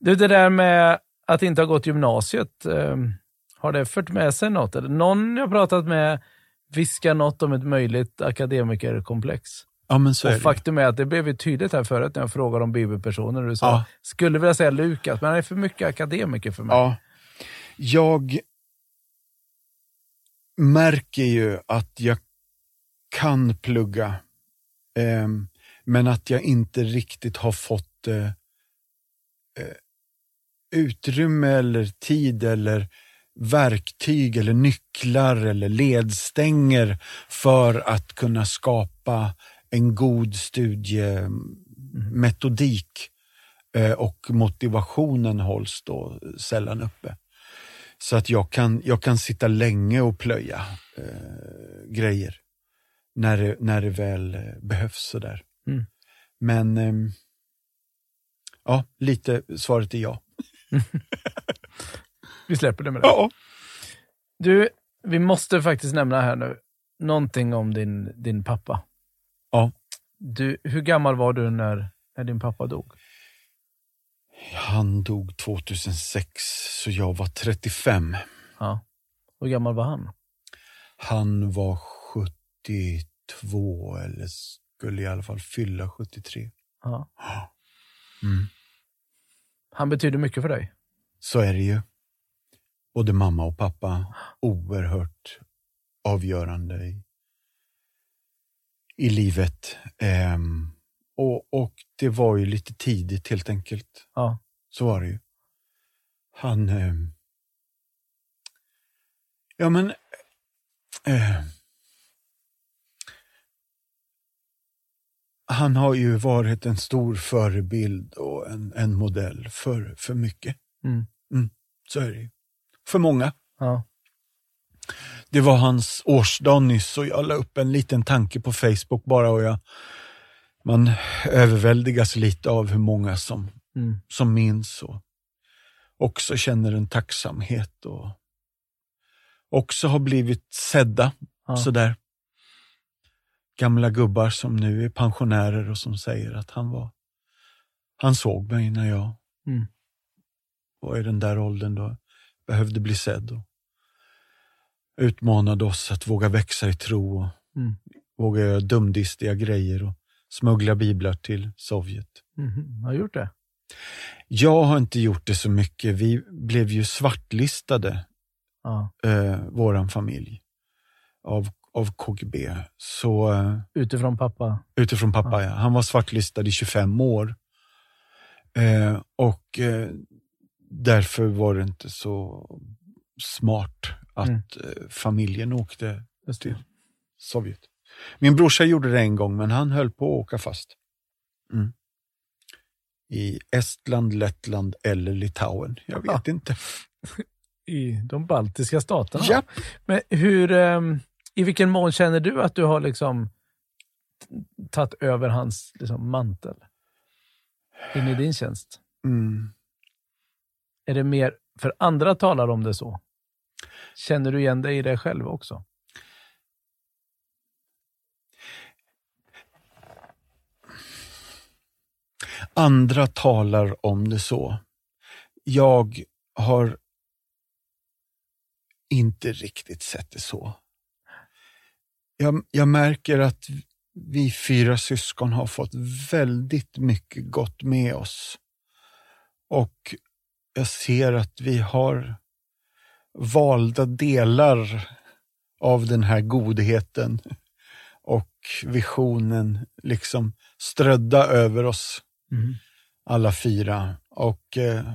A: Du, det där med att inte ha gått gymnasiet, eh, har det fört med sig något? Eller någon jag pratat med viskar något om ett möjligt akademikerkomplex.
B: Ja, men så är
A: Och
B: det.
A: faktum är att det blev ju tydligt här förut när jag frågade om bibelpersoner. Du sa,
B: Ja.
A: skulle vilja säga Lukas, men han är för mycket akademiker för mig.
B: Ja. Jag märker ju att jag kan plugga, ehm, men att jag inte riktigt har fått eh, eh, utrymme eller tid eller verktyg eller nycklar eller ledstänger för att kunna skapa en god studiemetodik eh, och motivationen hålls då sällan uppe. Så att jag kan, jag kan sitta länge och plöja eh, grejer när det, när det väl eh, behövs sådär.
A: Mm.
B: Men ehm, ja, lite svaret är ja.
A: Vi släpper det med det.
B: Ja.
A: Du, vi måste faktiskt nämna här nu någonting om din, din pappa.
B: Ja.
A: Du, hur gammal var du när, när din pappa dog?
B: Han dog 2006, så jag var 35.
A: Ja. Hur gammal var han?
B: Han var 72 eller skulle i alla fall fylla 73.
A: Ja.
B: Mm.
A: Han betyder mycket för dig.
B: Så är det ju. Både mamma och pappa oerhört avgörande i, i livet. Ehm, och, och det var ju lite tidigt helt enkelt.
A: Ja.
B: Så var det ju. Han... ehm, ja men... eh, han har ju varit en stor förebild och en, en modell för, för mycket.
A: Mm.
B: Så är det ju. För många.
A: Ja.
B: Det var hans årsdag nyss och jag la upp en liten tanke på Facebook bara och jag, man överväldigas lite av hur många som,
A: Mm.
B: som minns och också känner en tacksamhet och också har blivit sedda
A: Ja.
B: sådär. Gamla gubbar som nu är pensionärer och som säger att han var, han såg mig när jag
A: Mm.
B: var i den där åldern då behövde bli sedd och utmanade oss att våga växa i tro och
A: Mm.
B: våga göra dumdistiga grejer och smuggla biblar till Sovjet.
A: Mhm. Har gjort det?
B: Jag har inte gjort det så mycket. Vi blev ju svartlistade,
A: Ja.
B: eh, våran familj, av, av KGB. Så eh,
A: Utifrån pappa?
B: utifrån pappa, ja. han var svartlistad i 25 år. Eh, och eh, därför var det inte så smart att
A: Mm.
B: eh, familjen åkte
A: Just
B: till Sovjet. Min brorsa gjorde det en gång, men han höll på att åka fast. Mm. I Estland, Lettland eller Litauen. Jag vet
A: Ja.
B: inte.
A: I de baltiska staterna?
B: Ja.
A: Men hur, ehm, i vilken mån känner du att du har liksom tagit över hans liksom, mantel in i din tjänst?
B: Mm.
A: Är det mer, för andra talar om det så. Känner du igen dig i det själv också?
B: Andra talar om det så. Jag har inte riktigt sett det så. Jag, jag märker att vi fyra syskon har fått väldigt mycket gott med oss. Och jag ser att vi har valda delar av den här godheten och visionen liksom strödda över oss alla fyra. Och eh,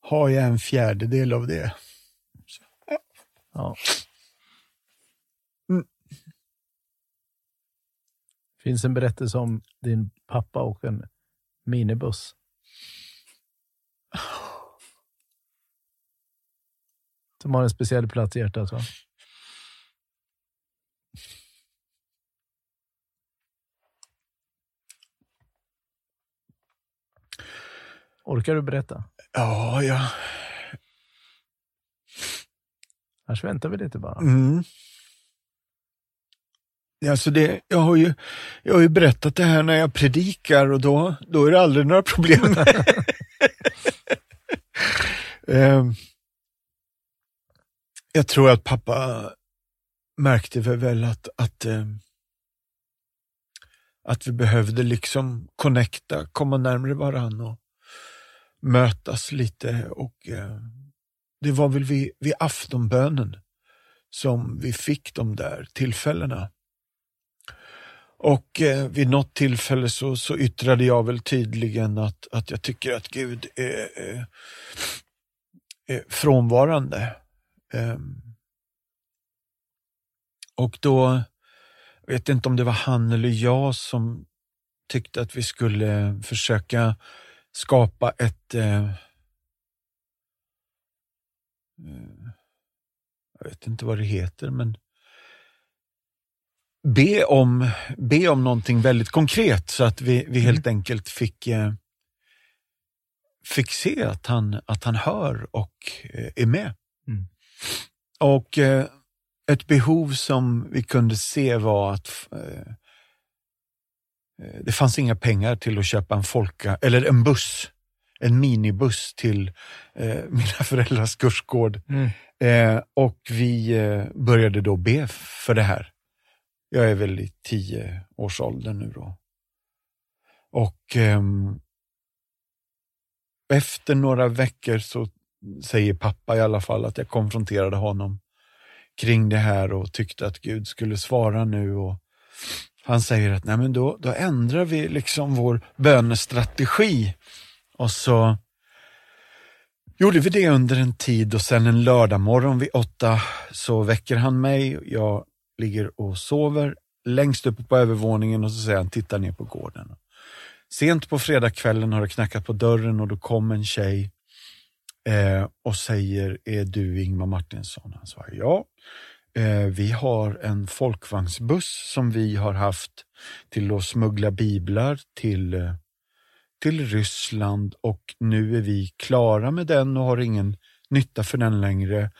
B: har jag en fjärdedel av det.
A: Ja. Finns en berättelse om din pappa och en minibuss. Som har en speciell plats i hjärtat va? Orkar du berätta?
B: Ja, ja.
A: Annars väntar vi lite bara.
B: Mm. Alltså det, jag, har ju, jag har ju berättat det här när jag predikar och då, då är det aldrig några problem. um, jag tror att pappa märkte väl att, att, um, att vi behövde liksom connecta, komma närmare varann och mötas lite. Och uh, Det var väl vid, vid aftonbönen som vi fick de där tillfällena. Och eh, vid något tillfälle så, så yttrade jag väl tydligen att, att jag tycker att Gud är, är, är frånvarande. Um, och då, jag vet inte om det var han eller jag som tyckte att vi skulle försöka skapa ett eh, eh jag vet inte vad det heter, men be om, be om någonting väldigt konkret så att vi, vi helt mm. enkelt fick, eh, fick se att han, att han hör och eh, är med. Mm. Och eh, ett behov som vi kunde se var att eh, eh, det fanns inga pengar till att köpa en folka, eller en buss, en minibuss till eh, mina föräldrars kursgård. Mm. och vi började då be för det här. Jag är väl i tio års ålder nu då. Och eh, efter några veckor så säger pappa i alla fall att jag konfronterade honom kring det här och tyckte att Gud skulle svara nu. Och han säger att Nej, men då, då ändrar vi liksom vår bönestrategi. Och så gjorde vi det under en tid och sen en lördagmorgon vid åtta så väcker han mig. Jag ligger och sover längst uppe på övervåningen och så säger han, titta ner på gården. Sent på fredagskvällen har det knackat på dörren och då kom en tjej eh, och säger, är du Ingmar Martinsson? Han svarar ja. Eh, vi har en folkvagnsbuss som vi har haft till att smuggla biblar till, eh, till Ryssland och nu är vi klara med den och har ingen nytta för den längre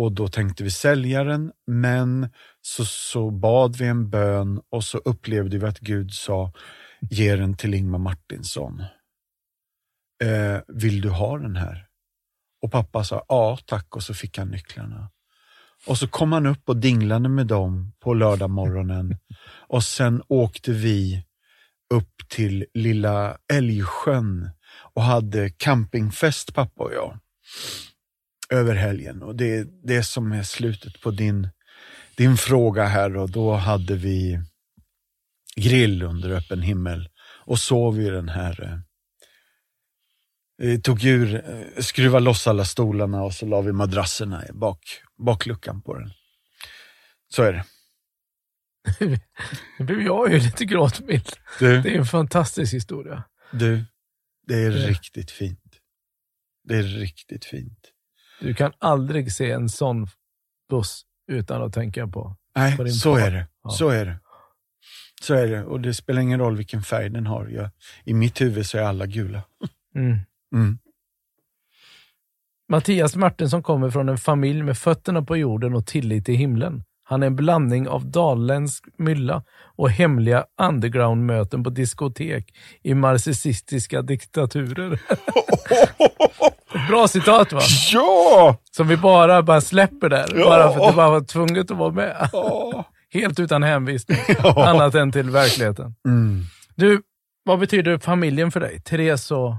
B: och då tänkte vi sälja den, men så, så bad vi en bön och så upplevde vi att Gud sa, ge den till Ingmar Martinsson. Eh, vill du ha den här? Och pappa sa, ja tack, och så fick han nycklarna. Och så kom han upp och dinglade med dem på lördag morgonen och sen åkte vi upp till lilla Älgsjön och hade campingfest, pappa och jag över helgen. Och det är det som är slutet på din, din fråga här. Och då hade vi grill under öppen himmel och sov i den här eh, vi tog ur, eh, skruvade loss alla stolarna och så la vi madrasserna i bak, bakluckan på den. Så är det.
A: Nu blev jag ju lite gråtmild. Det är en fantastisk historia.
B: Du, det är det. riktigt fint. Det är riktigt fint.
A: Du kan aldrig se en sån buss utan att tänka på,
B: Nej, på så är det. Ja. Så är det. Så är det. Och det spelar ingen roll vilken färg den har. Jag, I mitt huvud så är alla gula. Mm. Mm.
A: Mattias Martinsson kommer från en familj med fötterna på jorden och tillit till himlen. Han är en blandning av dalländsk mylla och hemliga underground-möten på diskotek i marxistiska diktaturer. Bra citat va?
B: Ja!
A: Som vi bara, bara släpper där, ja. bara för att det bara var tvunget att vara med. Ja. Helt utan hänvisning, ja. annat än till verkligheten. Mm. Du, vad betyder familjen för dig? Therese och,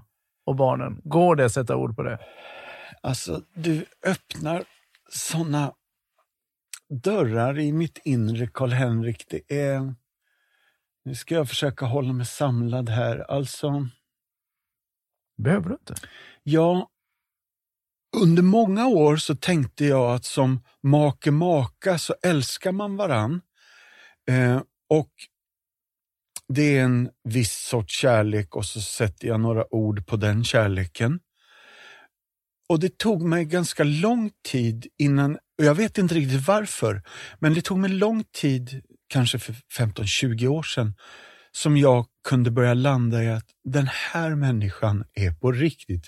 A: och barnen. Går det att sätta ord på det?
B: Alltså, du öppnar sådana dörrar i mitt inre, Karl-Henrik. Det är... Nu ska jag försöka hålla mig samlad här. Alltså...
A: Behöver du inte?
B: Ja, under många år så tänkte jag att som make-maka så älskar man varann. Eh, och det är en viss sorts kärlek och så sätter jag några ord på den kärleken. Och det tog mig ganska lång tid innan, och jag vet inte riktigt varför, men det tog mig lång tid, kanske för 15-20 år sedan, som jag kunde börja landa i att den här människan är på riktigt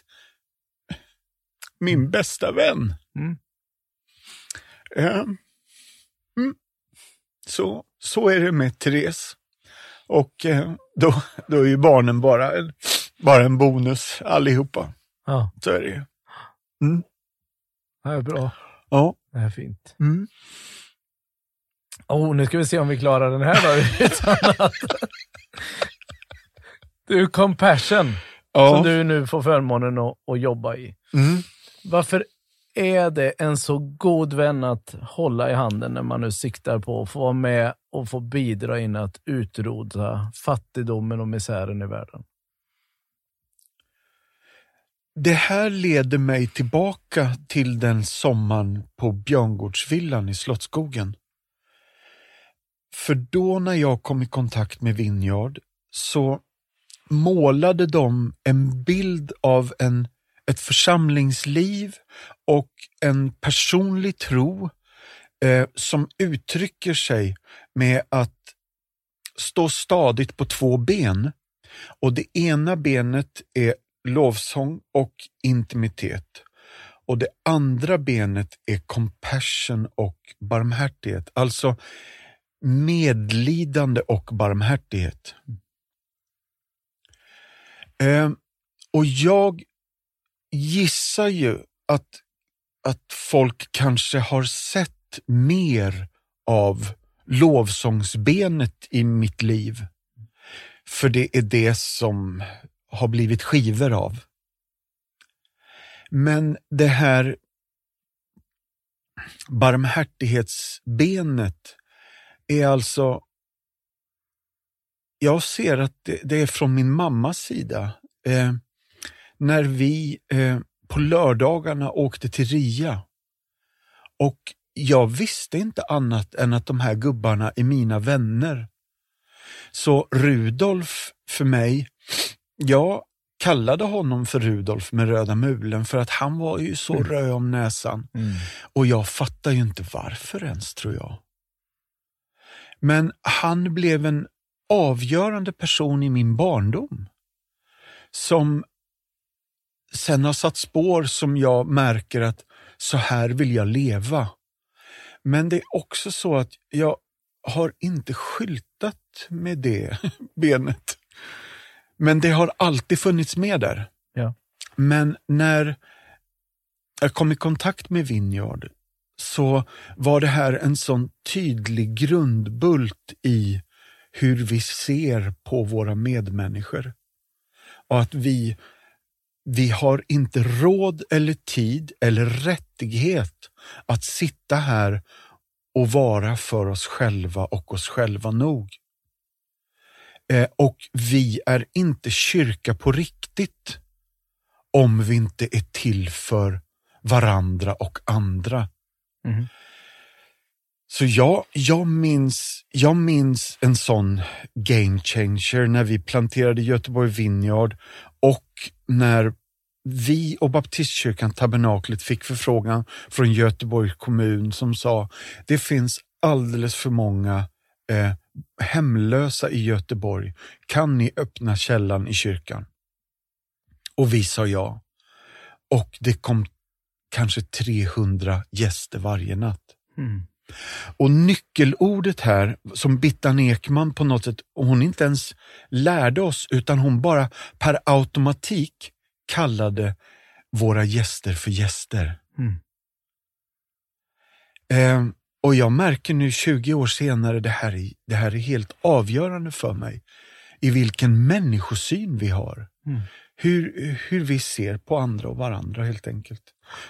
B: min bästa vän.
A: Mm.
B: Eh, mm. Så, så är det med Therese. Och eh, då, då är ju barnen bara en, bara en bonus allihopa.
A: Ja,
B: Så är det ju.
A: Det är bra.
B: Ja.
A: Det är fint.
B: Mm.
A: Oh, nu ska vi se om vi klarar den här då. utan att... Du, Compassion, som
B: Ja.
A: du nu får förmånen att, att jobba i.
B: Mm.
A: Varför är det en så god vän att hålla i handen när man nu siktar på att få vara med och få bidra in att utrota fattigdomen och misären i världen?
B: Det här leder mig tillbaka till den sommaren på Björngårdsvillan i Slottsskogen. För då när jag kom i kontakt med Vinjard så målade de en bild av en, ett församlingsliv och en personlig tro eh, som uttrycker sig med att stå stadigt på två ben. Och det ena benet är lovsång och intimitet. Och det andra benet är compassion och barmhärtighet. Alltså medlidande och barmhärtighet. Eh, och jag gissar ju att, att folk kanske har sett mer av lovsångsbenet i mitt liv. För det är det som har blivit skivor av. Men det här barmhärtighetsbenet är alltså, jag ser att det, är från min mammas sida. Eh, när vi eh, på lördagarna åkte till Ria och jag visste inte annat än att de här gubbarna är mina vänner. Så Rudolf för mig, jag kallade honom för Rudolf med röda mulen för att han var ju så röd om näsan. Och jag fattar ju inte varför ens tror jag. Men han blev en avgörande person i min barndom. Som sen har satt spår som jag märker att så här vill jag leva. Men det är också så att jag har inte skyltat med det benet. Men det har alltid funnits med där.
A: Ja.
B: Men när jag kom i kontakt med Vineyard så var det här en sån tydlig grundbult i hur vi ser på våra medmänniskor. Och att vi, vi har inte råd eller tid eller rättighet att sitta här och vara för oss själva och oss själva nog. Eh, och vi är inte kyrka på riktigt om vi inte är till för varandra och andra.
A: Mhm.
B: Så jag, jag, minns, jag minns en sån game changer när vi planterade Göteborg Vineyard och när vi och Baptistkyrkan Tabernaklet fick förfrågan från Göteborgs kommun som sa det finns alldeles för många eh, hemlösa i Göteborg. Kan ni öppna källan i kyrkan? Och vi sa ja. Och det kom kanske 300 gäster varje natt.
A: Mm.
B: Och nyckelordet här, som Bittan Ekman på något sätt, och hon inte ens lärde oss, utan hon bara per automatik kallade våra gäster för gäster.
A: Mm.
B: Eh, och jag märker nu 20 år senare, det här, är, det här är helt avgörande för mig. I vilken människosyn vi har.
A: Mm.
B: Hur, hur vi ser på andra och varandra helt enkelt.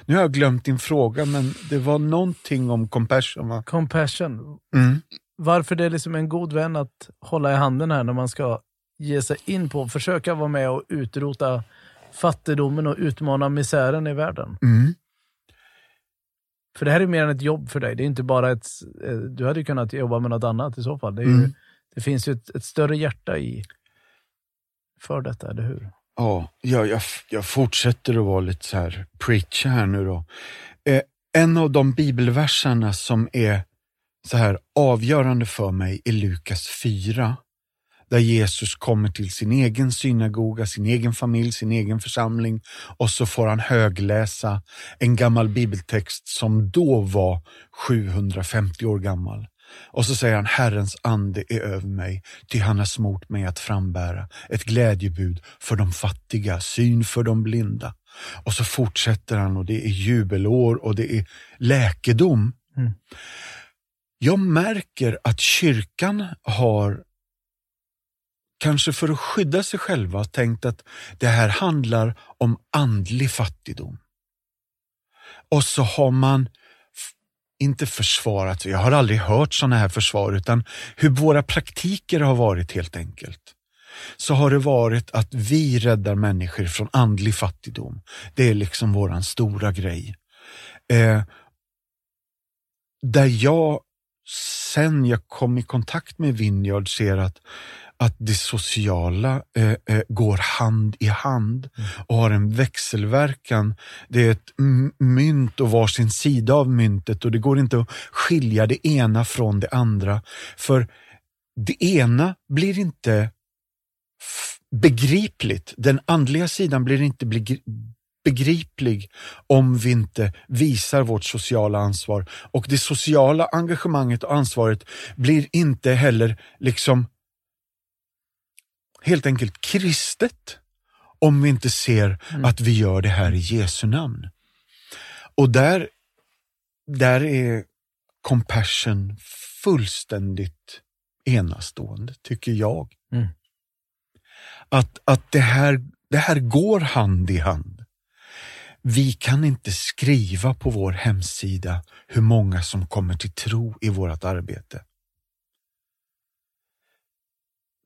B: Nu har jag glömt din fråga, men det var någonting om compassion va?
A: Compassion.
B: Mm.
A: Varför det är liksom en god vän att hålla i handen här när man ska ge sig in på, försöka vara med och utrota fattigdomen och utmana misären i världen.
B: Mm.
A: För det här är mer än ett jobb för dig. Det är inte bara ett... eh, Du hade kunnat jobba med något annat i så fall. Det, ju,
B: Mm.
A: det finns ju ett, ett större hjärta i för detta, eller hur?
B: Ja, jag, jag, jag fortsätter att vara lite så här preacher här nu då. Eh, en av de bibelverserna som är så här avgörande för mig är Lukas 4. Där Jesus kommer till sin egen synagoga, sin egen familj, sin egen församling och så får han högläsa en gammal bibeltext som då var 750 år gammal. Och så säger han, Herrens ande är över mig, ty han har smort mig att frambära ett glädjebud för de fattiga, syn för de blinda. Och så fortsätter han och det är jubelår och det är läkedom. Mm. Jag märker att kyrkan har, kanske för att skydda sig själva, tänkt att det här handlar om andlig fattigdom. Och så har man inte försvarat, jag har aldrig hört sådana här försvar, utan hur våra praktiker har varit helt enkelt. Så har det varit att vi räddar människor från andlig fattigdom. Det är liksom våran stora grej. Eh, där jag sen jag kom i kontakt med Vineyard ser att, att det sociala eh, eh, går hand i hand mm. och har en växelverkan. Det är ett mynt och varsin sida av myntet och det går inte att skilja det ena från det andra. För det ena blir inte begripligt. Den andliga sidan blir inte begriplig om vi inte visar vårt sociala ansvar. Och det sociala engagemanget och ansvaret blir inte heller liksom helt enkelt kristet om vi inte ser mm. att vi gör det här i Jesu namn. Och där, där är compassion fullständigt enastående, tycker jag. Mm. Att, att det, här, det här går hand i hand. Vi kan inte skriva på vår hemsida hur många som kommer till tro i vårt arbete.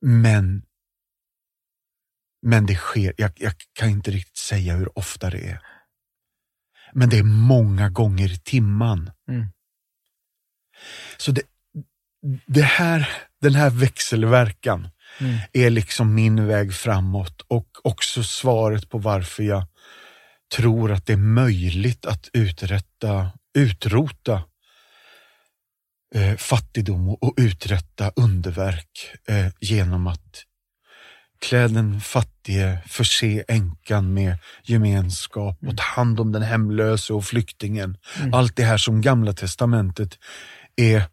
B: Men, men det sker, jag, jag kan inte riktigt säga hur ofta det är. Men det är många gånger i timman. Mm. Så det, det här, den här växelverkan mm. är liksom min väg framåt och också svaret på varför jag tror att det är möjligt att uträtta, utrota eh, fattigdom och, uträtta underverk eh, genom att klä den fattige, förse änkan med gemenskap och ta hand om den hemlöse och flyktingen. Mm. Allt det här som Gamla Testamentet är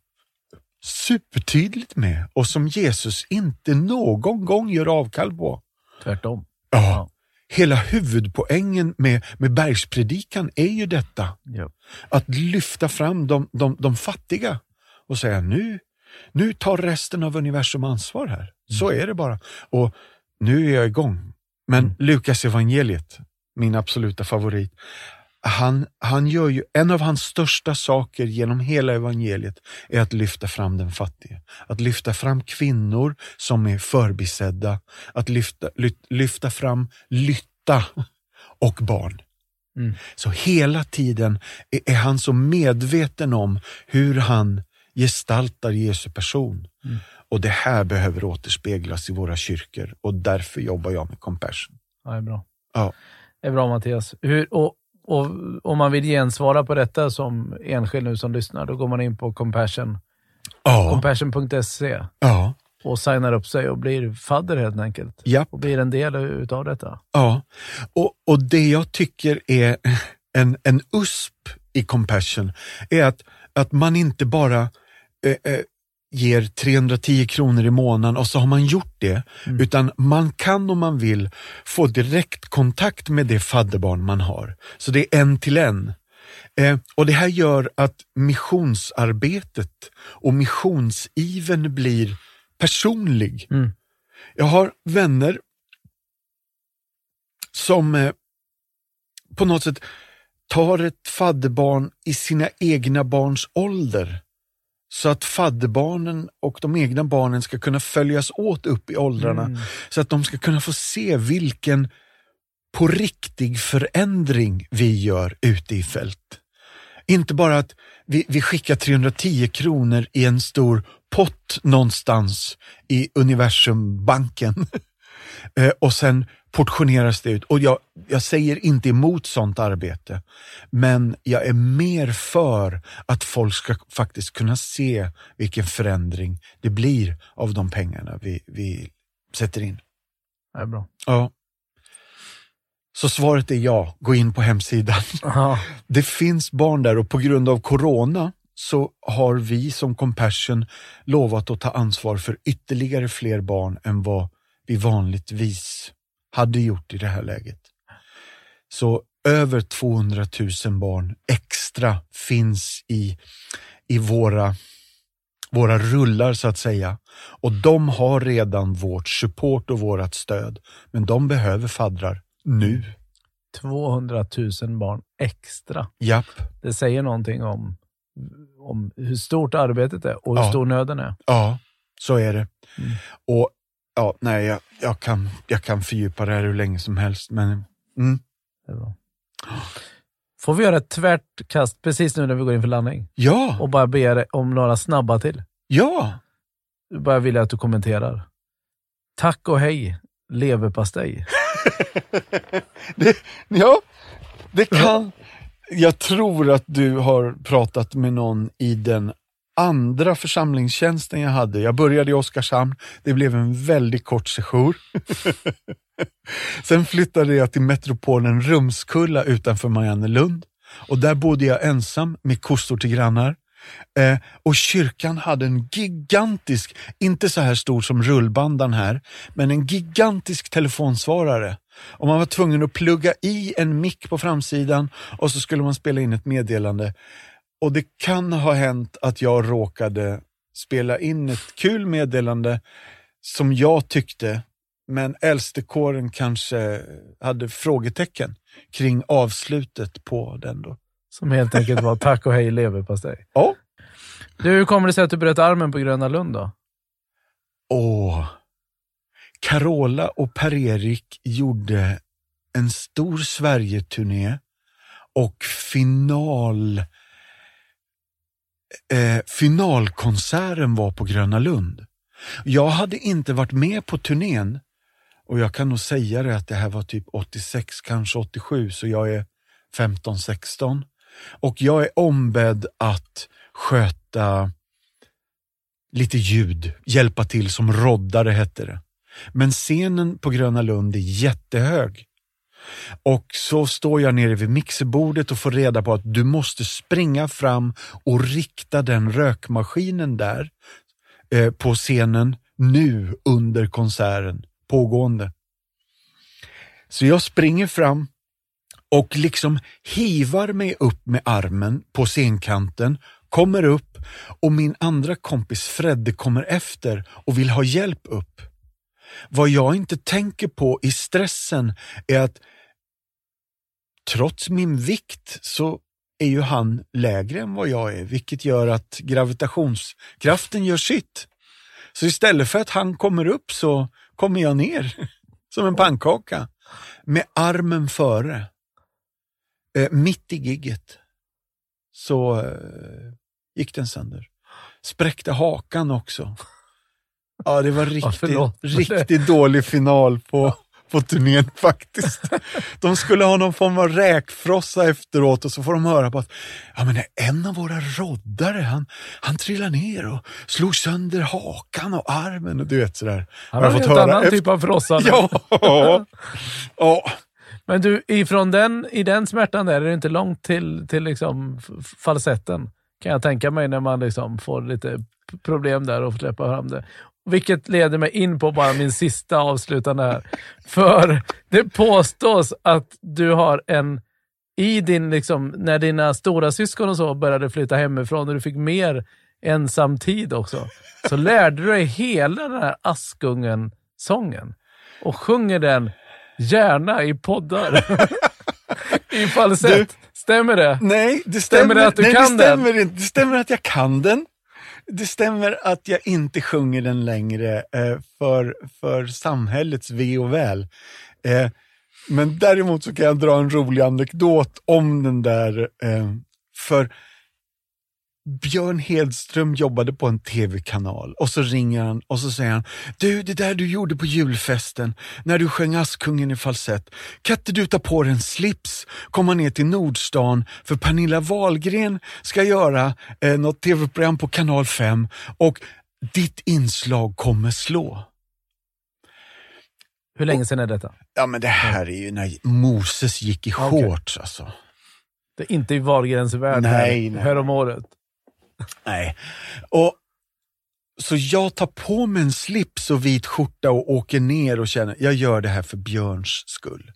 B: supertydligt med och som Jesus inte någon gång gör avkall på.
A: Tvärtom.
B: Ja hela huvudpoängen med, med bergspredikan är ju detta. Ja. Att lyfta fram de, de, de fattiga och säga nu, nu tar resten av universum ansvar här. Mm. Så är det bara. Och nu är jag igång. Men mm. Lukas evangeliet, min absoluta favorit, han, han gör ju, en av hans största saker genom hela evangeliet är att lyfta fram den fattige. Att lyfta fram kvinnor som är förbisedda, att lyfta, lyfta fram lytta och barn. Mm. Så hela tiden är, är, han så medveten om hur han gestaltar Jesu person. Mm. Och det här behöver återspeglas i våra kyrkor och därför jobbar jag med Compassion.
A: Ja, det är bra.
B: Ja.
A: Det är bra Mattias. Hur, och och om man vill gensvara på detta som enskild nu som lyssnar, då går man in på Compassion. Ja. Compassion.se.
B: Ja.
A: Och signar upp sig och blir fadder helt enkelt.
B: Ja.
A: Och blir en del utav detta.
B: Ja, och, och det jag tycker är en, en USP i Compassion är att, att man inte bara eh, eh, ger 310 kronor i månaden och så har man gjort det. Mm. Utan man kan om man vill få direktkontakt med det fadderbarn man har. Så det är en till en. Eh, och Det här gör att missionsarbetet och missionsiven blir personlig. Mm. Jag har vänner som eh, på något sätt tar ett fadderbarn i sina egna barns ålder så att fadderbarnen och de egna barnen ska kunna följas åt upp i åldrarna. Mm. Så att de ska kunna få se vilken på riktig förändring vi gör ute i fält. Inte bara att vi, vi skickar 310 kronor i en stor pott någonstans i universumbanken eh, och sen portioneras det ut. Och jag, jag säger inte emot sånt arbete, men jag är mer för att folk ska faktiskt kunna se vilken förändring det blir av de pengarna vi, vi sätter in.
A: Det är bra.
B: Ja. Så svaret är ja, gå in på hemsidan.
A: Ja.
B: Det finns barn där och på grund av corona så har vi som Compassion lovat att ta ansvar för ytterligare fler barn än vad vi vanligtvis hade gjort i det här läget. Så över 200 000 barn extra finns i, i våra, våra rullar så att säga. Och de har redan vårt support och vårt stöd. Men de behöver faddrar nu.
A: 200 000 barn extra.
B: Japp.
A: Det säger någonting om, om hur stort arbetet är och hur
B: Ja.
A: stor nöden är.
B: Ja, så är det.
A: Mm.
B: Och ja, nej, jag, jag, kan, jag kan fördjupa det här hur länge som helst, men mm,
A: Det är bra. Får vi göra ett tvärt kast precis nu när vi går in för landning?
B: ja,
A: Och bara be om några snabba till.
B: ja.
A: Jag bara vill att du kommenterar. Tack och hej, leverpastej.
B: Det, ja, det kan. Jag tror att du har pratat med någon i den andra församlingstjänsten jag hade. Jag började i Oskarshamn. Det blev en väldigt kort sejour. Sen flyttade jag till metropolen Rumskulla utanför Mariannelund. Och där bodde jag ensam med kossor till grannar. Eh, och kyrkan hade en gigantisk, inte så här stor som rullbandan här, men en gigantisk telefonsvarare. Och man var tvungen att plugga i en mick på framsidan och så skulle man spela in ett meddelande. Och det kan ha hänt att jag råkade spela in ett kul meddelande som jag tyckte, men äldstekåren kanske hade frågetecken kring avslutet på den då.
A: Som helt enkelt var tack och hej, leverpastej.
B: Ja.
A: Du, hur kommer det sig att du bröt armen på Gröna Lund då?
B: Åh. Carola och Per-Erik gjorde en stor Sverige-turné och final eh, finalkonserten var på Gröna Lund. Jag hade inte varit med på turnén och jag kan nog säga det att det här var typ 86, kanske 87, så jag är 15-16. Och jag är ombedd att sköta lite ljud, hjälpa till som roddare hette det. Men scenen på Gröna Lund är jättehög. Och så står jag nere vid mixerbordet och får reda på att du måste springa fram och rikta den rökmaskinen där eh, på scenen nu under konserten, pågående. Så jag springer fram och liksom hivar mig upp med armen på scenkanten, kommer upp och min andra kompis Fredde kommer efter och vill ha hjälp upp. Vad jag inte tänker på i stressen är att trots min vikt så är ju han lägre än vad jag är, vilket gör att gravitationskraften gör sitt. Så istället för att han kommer upp så kommer jag ner som en pannkaka med armen före. Eh, mitt i gigget så eh, gick den sönder. Spräckte hakan också. Ja, det var riktigt,
A: förlåt.
B: riktigt dålig final på, på turnén faktiskt. De skulle ha någon form av räkfrossa efteråt och så får de höra på att ja, men en av våra roddare, han, han trillade ner och slog sönder hakan och armen och du vet sådär.
A: Han
B: Har
A: har en
B: fått
A: helt
B: höra
A: annan
B: efter-
A: typ av frossande.
B: Ja, ja.
A: Men du, ifrån den, i den smärtan där är det inte långt till, till liksom falsetten. Kan jag tänka mig när man liksom får lite problem där och får släppa fram det. Vilket leder mig in på bara min sista avslutande här. För det påstås att du har en, i din, liksom, när dina stora syskon och så började flytta hemifrån och du fick mer ensam tid också, så lärde du dig hela den här Askungen-sången och sjunger den gärna i poddar. I falsett. Stämmer det?
B: Nej, det
A: Stämmer
B: stämmer,
A: det att du
B: nej,
A: kan
B: det stämmer inte. Det stämmer att jag kan den. Det stämmer att jag inte sjunger den längre eh, för, för samhällets ve och väl. Eh, men däremot så kan jag dra en rolig anekdot om den där. Eh, för Björn Hedström jobbade på en tv-kanal och så ringer han och så säger han Du, det där du gjorde på julfesten när du sjöng Askungen i falsett. Kan inte du ta på dig en slips, komma ner till Nordstan för Pernilla Wahlgren ska göra eh, något tv-program på kanal 5 och ditt inslag kommer slå.
A: Hur länge sedan är detta?
B: Ja, men det här är ju när Moses gick i shorts alltså.
A: Det är inte i Wahlgrens värld
B: Nej,
A: här,
B: nej.
A: här om året.
B: Nej. Och, så jag tar på mig en slips och vit skjorta och åker ner och känner, jag gör det här för Björns skull.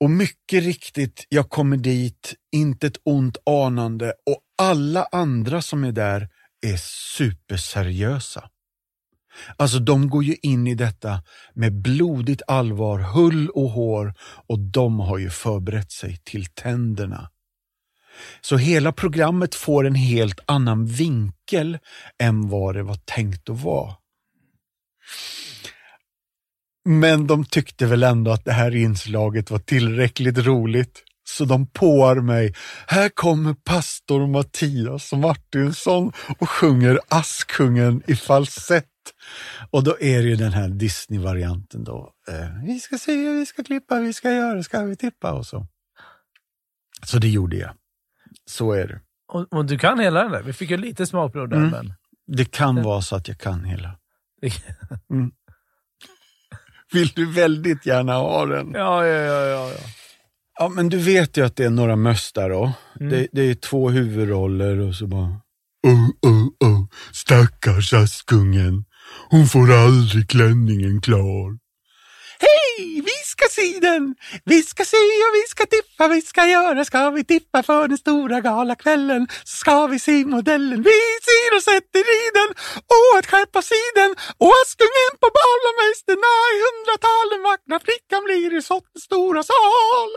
B: Och mycket riktigt, jag kommer dit, inte ett ont anande och alla andra som är där är superseriösa. Alltså de går ju in i detta med blodigt allvar, hull och hår och de har ju förberett sig till tänderna. Så hela programmet får en helt annan vinkel än vad det var tänkt att vara. Men de tyckte väl ändå att det här inslaget var tillräckligt roligt. Så de påar mig. Här kommer pastor Mattias Martinsson och sjunger Askungen i falsett. Och då är det ju den här Disney-varianten då. Eh, vi ska se, vi ska klippa, vi ska göra, ska vi tippa och så. Så det gjorde jag. Så är det.
A: Och, och du kan hela den där. Vi fick ju lite smakprov där,
B: Mm.
A: men...
B: Det kan vara så att jag kan hela. Vill du väldigt gärna ha den?
A: ja, ja, ja, ja, ja.
B: Ja, men du vet ju att det är några möss där då.
A: Mm.
B: Det, det är två huvudroller och så bara... Oh, oh, oh, stackars Askungen. Hon får aldrig klänningen klar. Hej, vi ska se den! Vi ska se och vi ska tippa, vi ska göra, ska vi tippa för den stora galakvällen så ska vi se modellen. Vi ser och sätter i den och skepp på siden och Askungen på Balameisterna i hundratalen vakna flickan blir i sottens stora sal.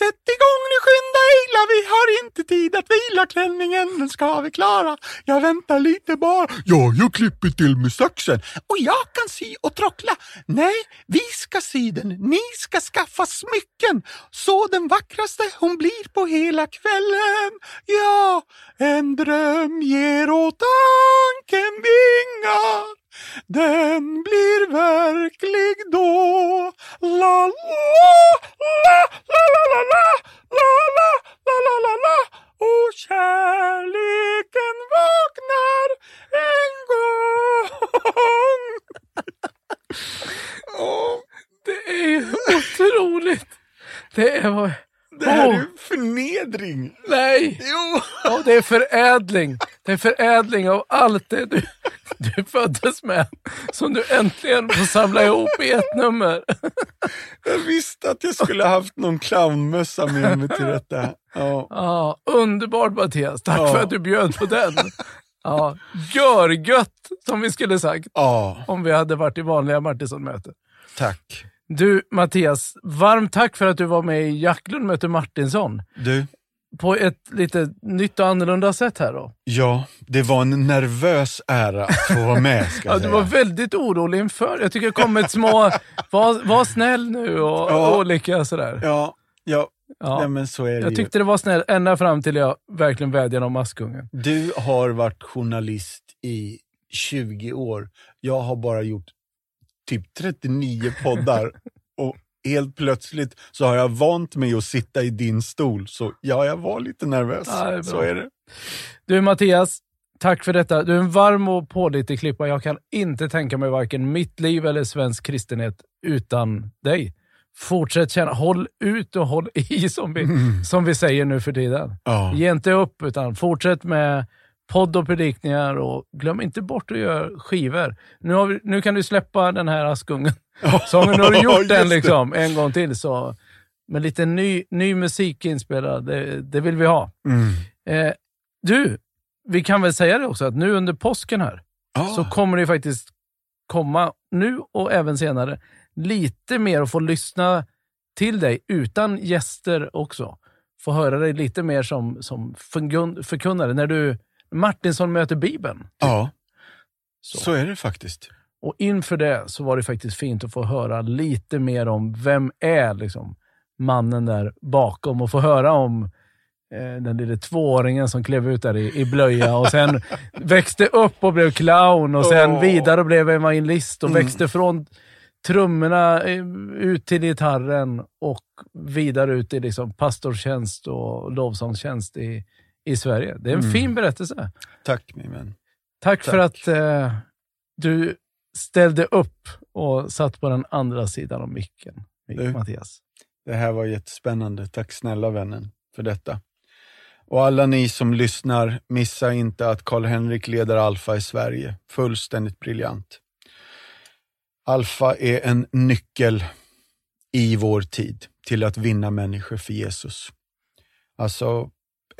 B: Sätt igång nu, skynda illa, vi har inte tid att vila klänningen, den ska vi klara. Jag väntar lite bara. Ja, jag klipper till med saxen och jag kan sy och trockla. Nej, vi ska sy ni ska skaffa smycken så den vackraste hon blir på hela kvällen. Ja, en dröm ger åt tanken vingar. Den blir verklig då. La, la, la, la, la, la, la, la, la, la, la, la, la. Och kärleken vaknar en gång. Oh,
A: det är ju otroligt. Det är... vad-
B: det här
A: Åh,
B: är förnedring.
A: Nej!
B: Jo.
A: Ja, det är förädling. Det är förädling av allt det du, du föddes med. Som du äntligen får samla ihop i ett nummer.
B: Jag visste att jag skulle haft någon clownmössa med mig till detta. Ja.
A: Ja, underbart Mattias. Tack
B: Ja.
A: för att du bjöd på den. Ja, görgött som vi skulle sagt
B: ja,
A: om vi hade varit i vanliga Martinsson-möten.
B: tack.
A: Du Mattias, varmt tack för att du var med i Jacklund möter Martinsson.
B: Du,
A: På ett lite nytt och annorlunda sätt här då.
B: ja, det var en nervös ära att få vara med ska
A: Ja, du var väldigt orolig inför. Jag tycker det kommit små, var, var snäll nu och
B: Ja.
A: olika sådär.
B: Ja, ja,
A: Ja.
B: Nej, men så är det
A: Jag
B: ju.
A: tyckte det var snäll ända fram till jag verkligen vädjade om Askungen.
B: Du har varit journalist i 20 år. Jag har bara gjort typ 39 poddar och helt plötsligt så har jag vant mig att sitta i din stol. Så ja, jag var lite nervös.
A: Ja, är
B: så är det.
A: Du Mattias, tack för detta. Du är en varm och pålitlig klippa. Jag kan inte tänka mig varken mitt liv eller svensk kristenhet utan dig. Fortsätt känna, håll ut och håll i som vi, som vi säger nu för tiden.
B: Ja.
A: Ge inte upp, utan fortsätt med podd och predikningar och glöm inte bort att göra skivor. Nu, vi, nu kan du släppa den här Askungen. Sången nu har du gjort den liksom en gång till. Så, med lite ny, ny musik inspelad, det, det vill vi ha.
B: Mm.
A: Eh, du, vi kan väl säga det också att nu under påsken här
B: Ja.
A: så kommer det faktiskt komma, nu och även senare, lite mer att få lyssna till dig utan gäster också. Få höra dig lite mer som, som förkunnare när du Martinsson möter Bibeln.
B: ja,
A: Så.
B: så är det faktiskt.
A: Och inför det så var det faktiskt fint att få höra lite mer om vem är liksom mannen där bakom och få höra om eh, den lille tvååringen som klev ut där i, i blöja och sen växte upp och blev clown och sen
B: Åh.
A: vidare blev evangelist och
B: Mm.
A: växte från trummorna eh, ut till gitarren och vidare ut i liksom pastortjänst och lovsångstjänst i, i Sverige. Det är en
B: Mm.
A: fin berättelse.
B: Tack min vän.
A: Tack, för
B: Tack.
A: att eh, du ställde upp och satt på den andra sidan av micken.
B: Du.
A: Mattias.
B: Det här var jättespännande. Tack snälla vännen för detta. Och alla ni som lyssnar, missa inte att Karl-Henrik leder Alfa i Sverige. Fullständigt briljant. Alfa är en nyckel i vår tid till att vinna människor för Jesus. Alltså,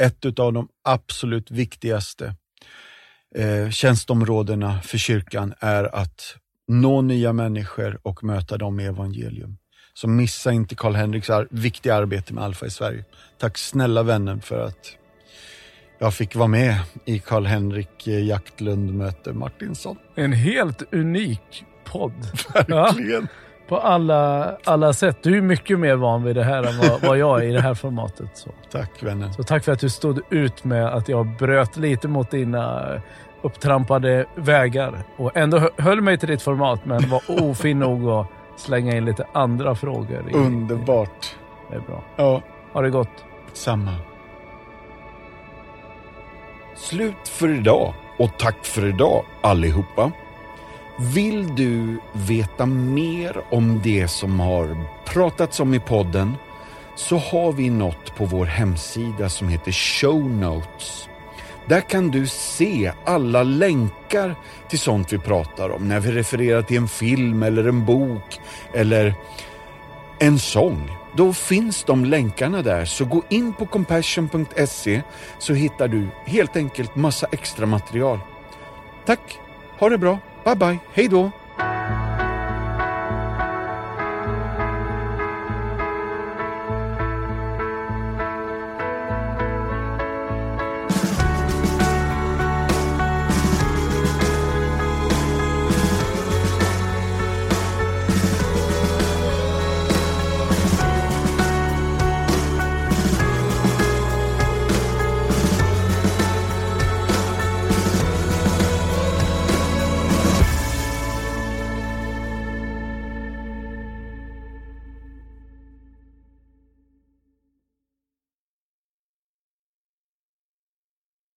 B: ett av de absolut viktigaste eh, tjänstområdena för kyrkan är att nå nya människor och möta dem med evangelium. Så missa inte Karl-Henriks ar viktiga arbete med Alfa i Sverige. Tack snälla vännen för att jag fick vara med i Karl-Henrik Jaktlund möter Martinsson.
A: En helt unik podd.
B: Verkligen.
A: På alla, alla sätt. Du är mycket mer van vid det här än vad, vad jag är i det här formatet. Så.
B: Tack vännen.
A: så tack för att du stod ut med att jag bröt lite mot dina upptrampade vägar och ändå hö- höll mig till ditt format men var ofin nog att slänga in lite andra frågor. I,
B: Underbart.
A: Det är bra.
B: Ja,
A: Ha det gott.
B: samma.
C: Slut för idag och tack för idag allihopa. Vill du veta mer om det som har pratats om i podden så har vi något på vår hemsida som heter Show Notes. Där kan du se alla länkar till sånt vi pratar om när vi refererar till en film eller en bok eller en sång. Då finns de länkarna där, så gå in på compassion.se så hittar du helt enkelt massa extra material. Tack, ha det bra, bye bye, hej då!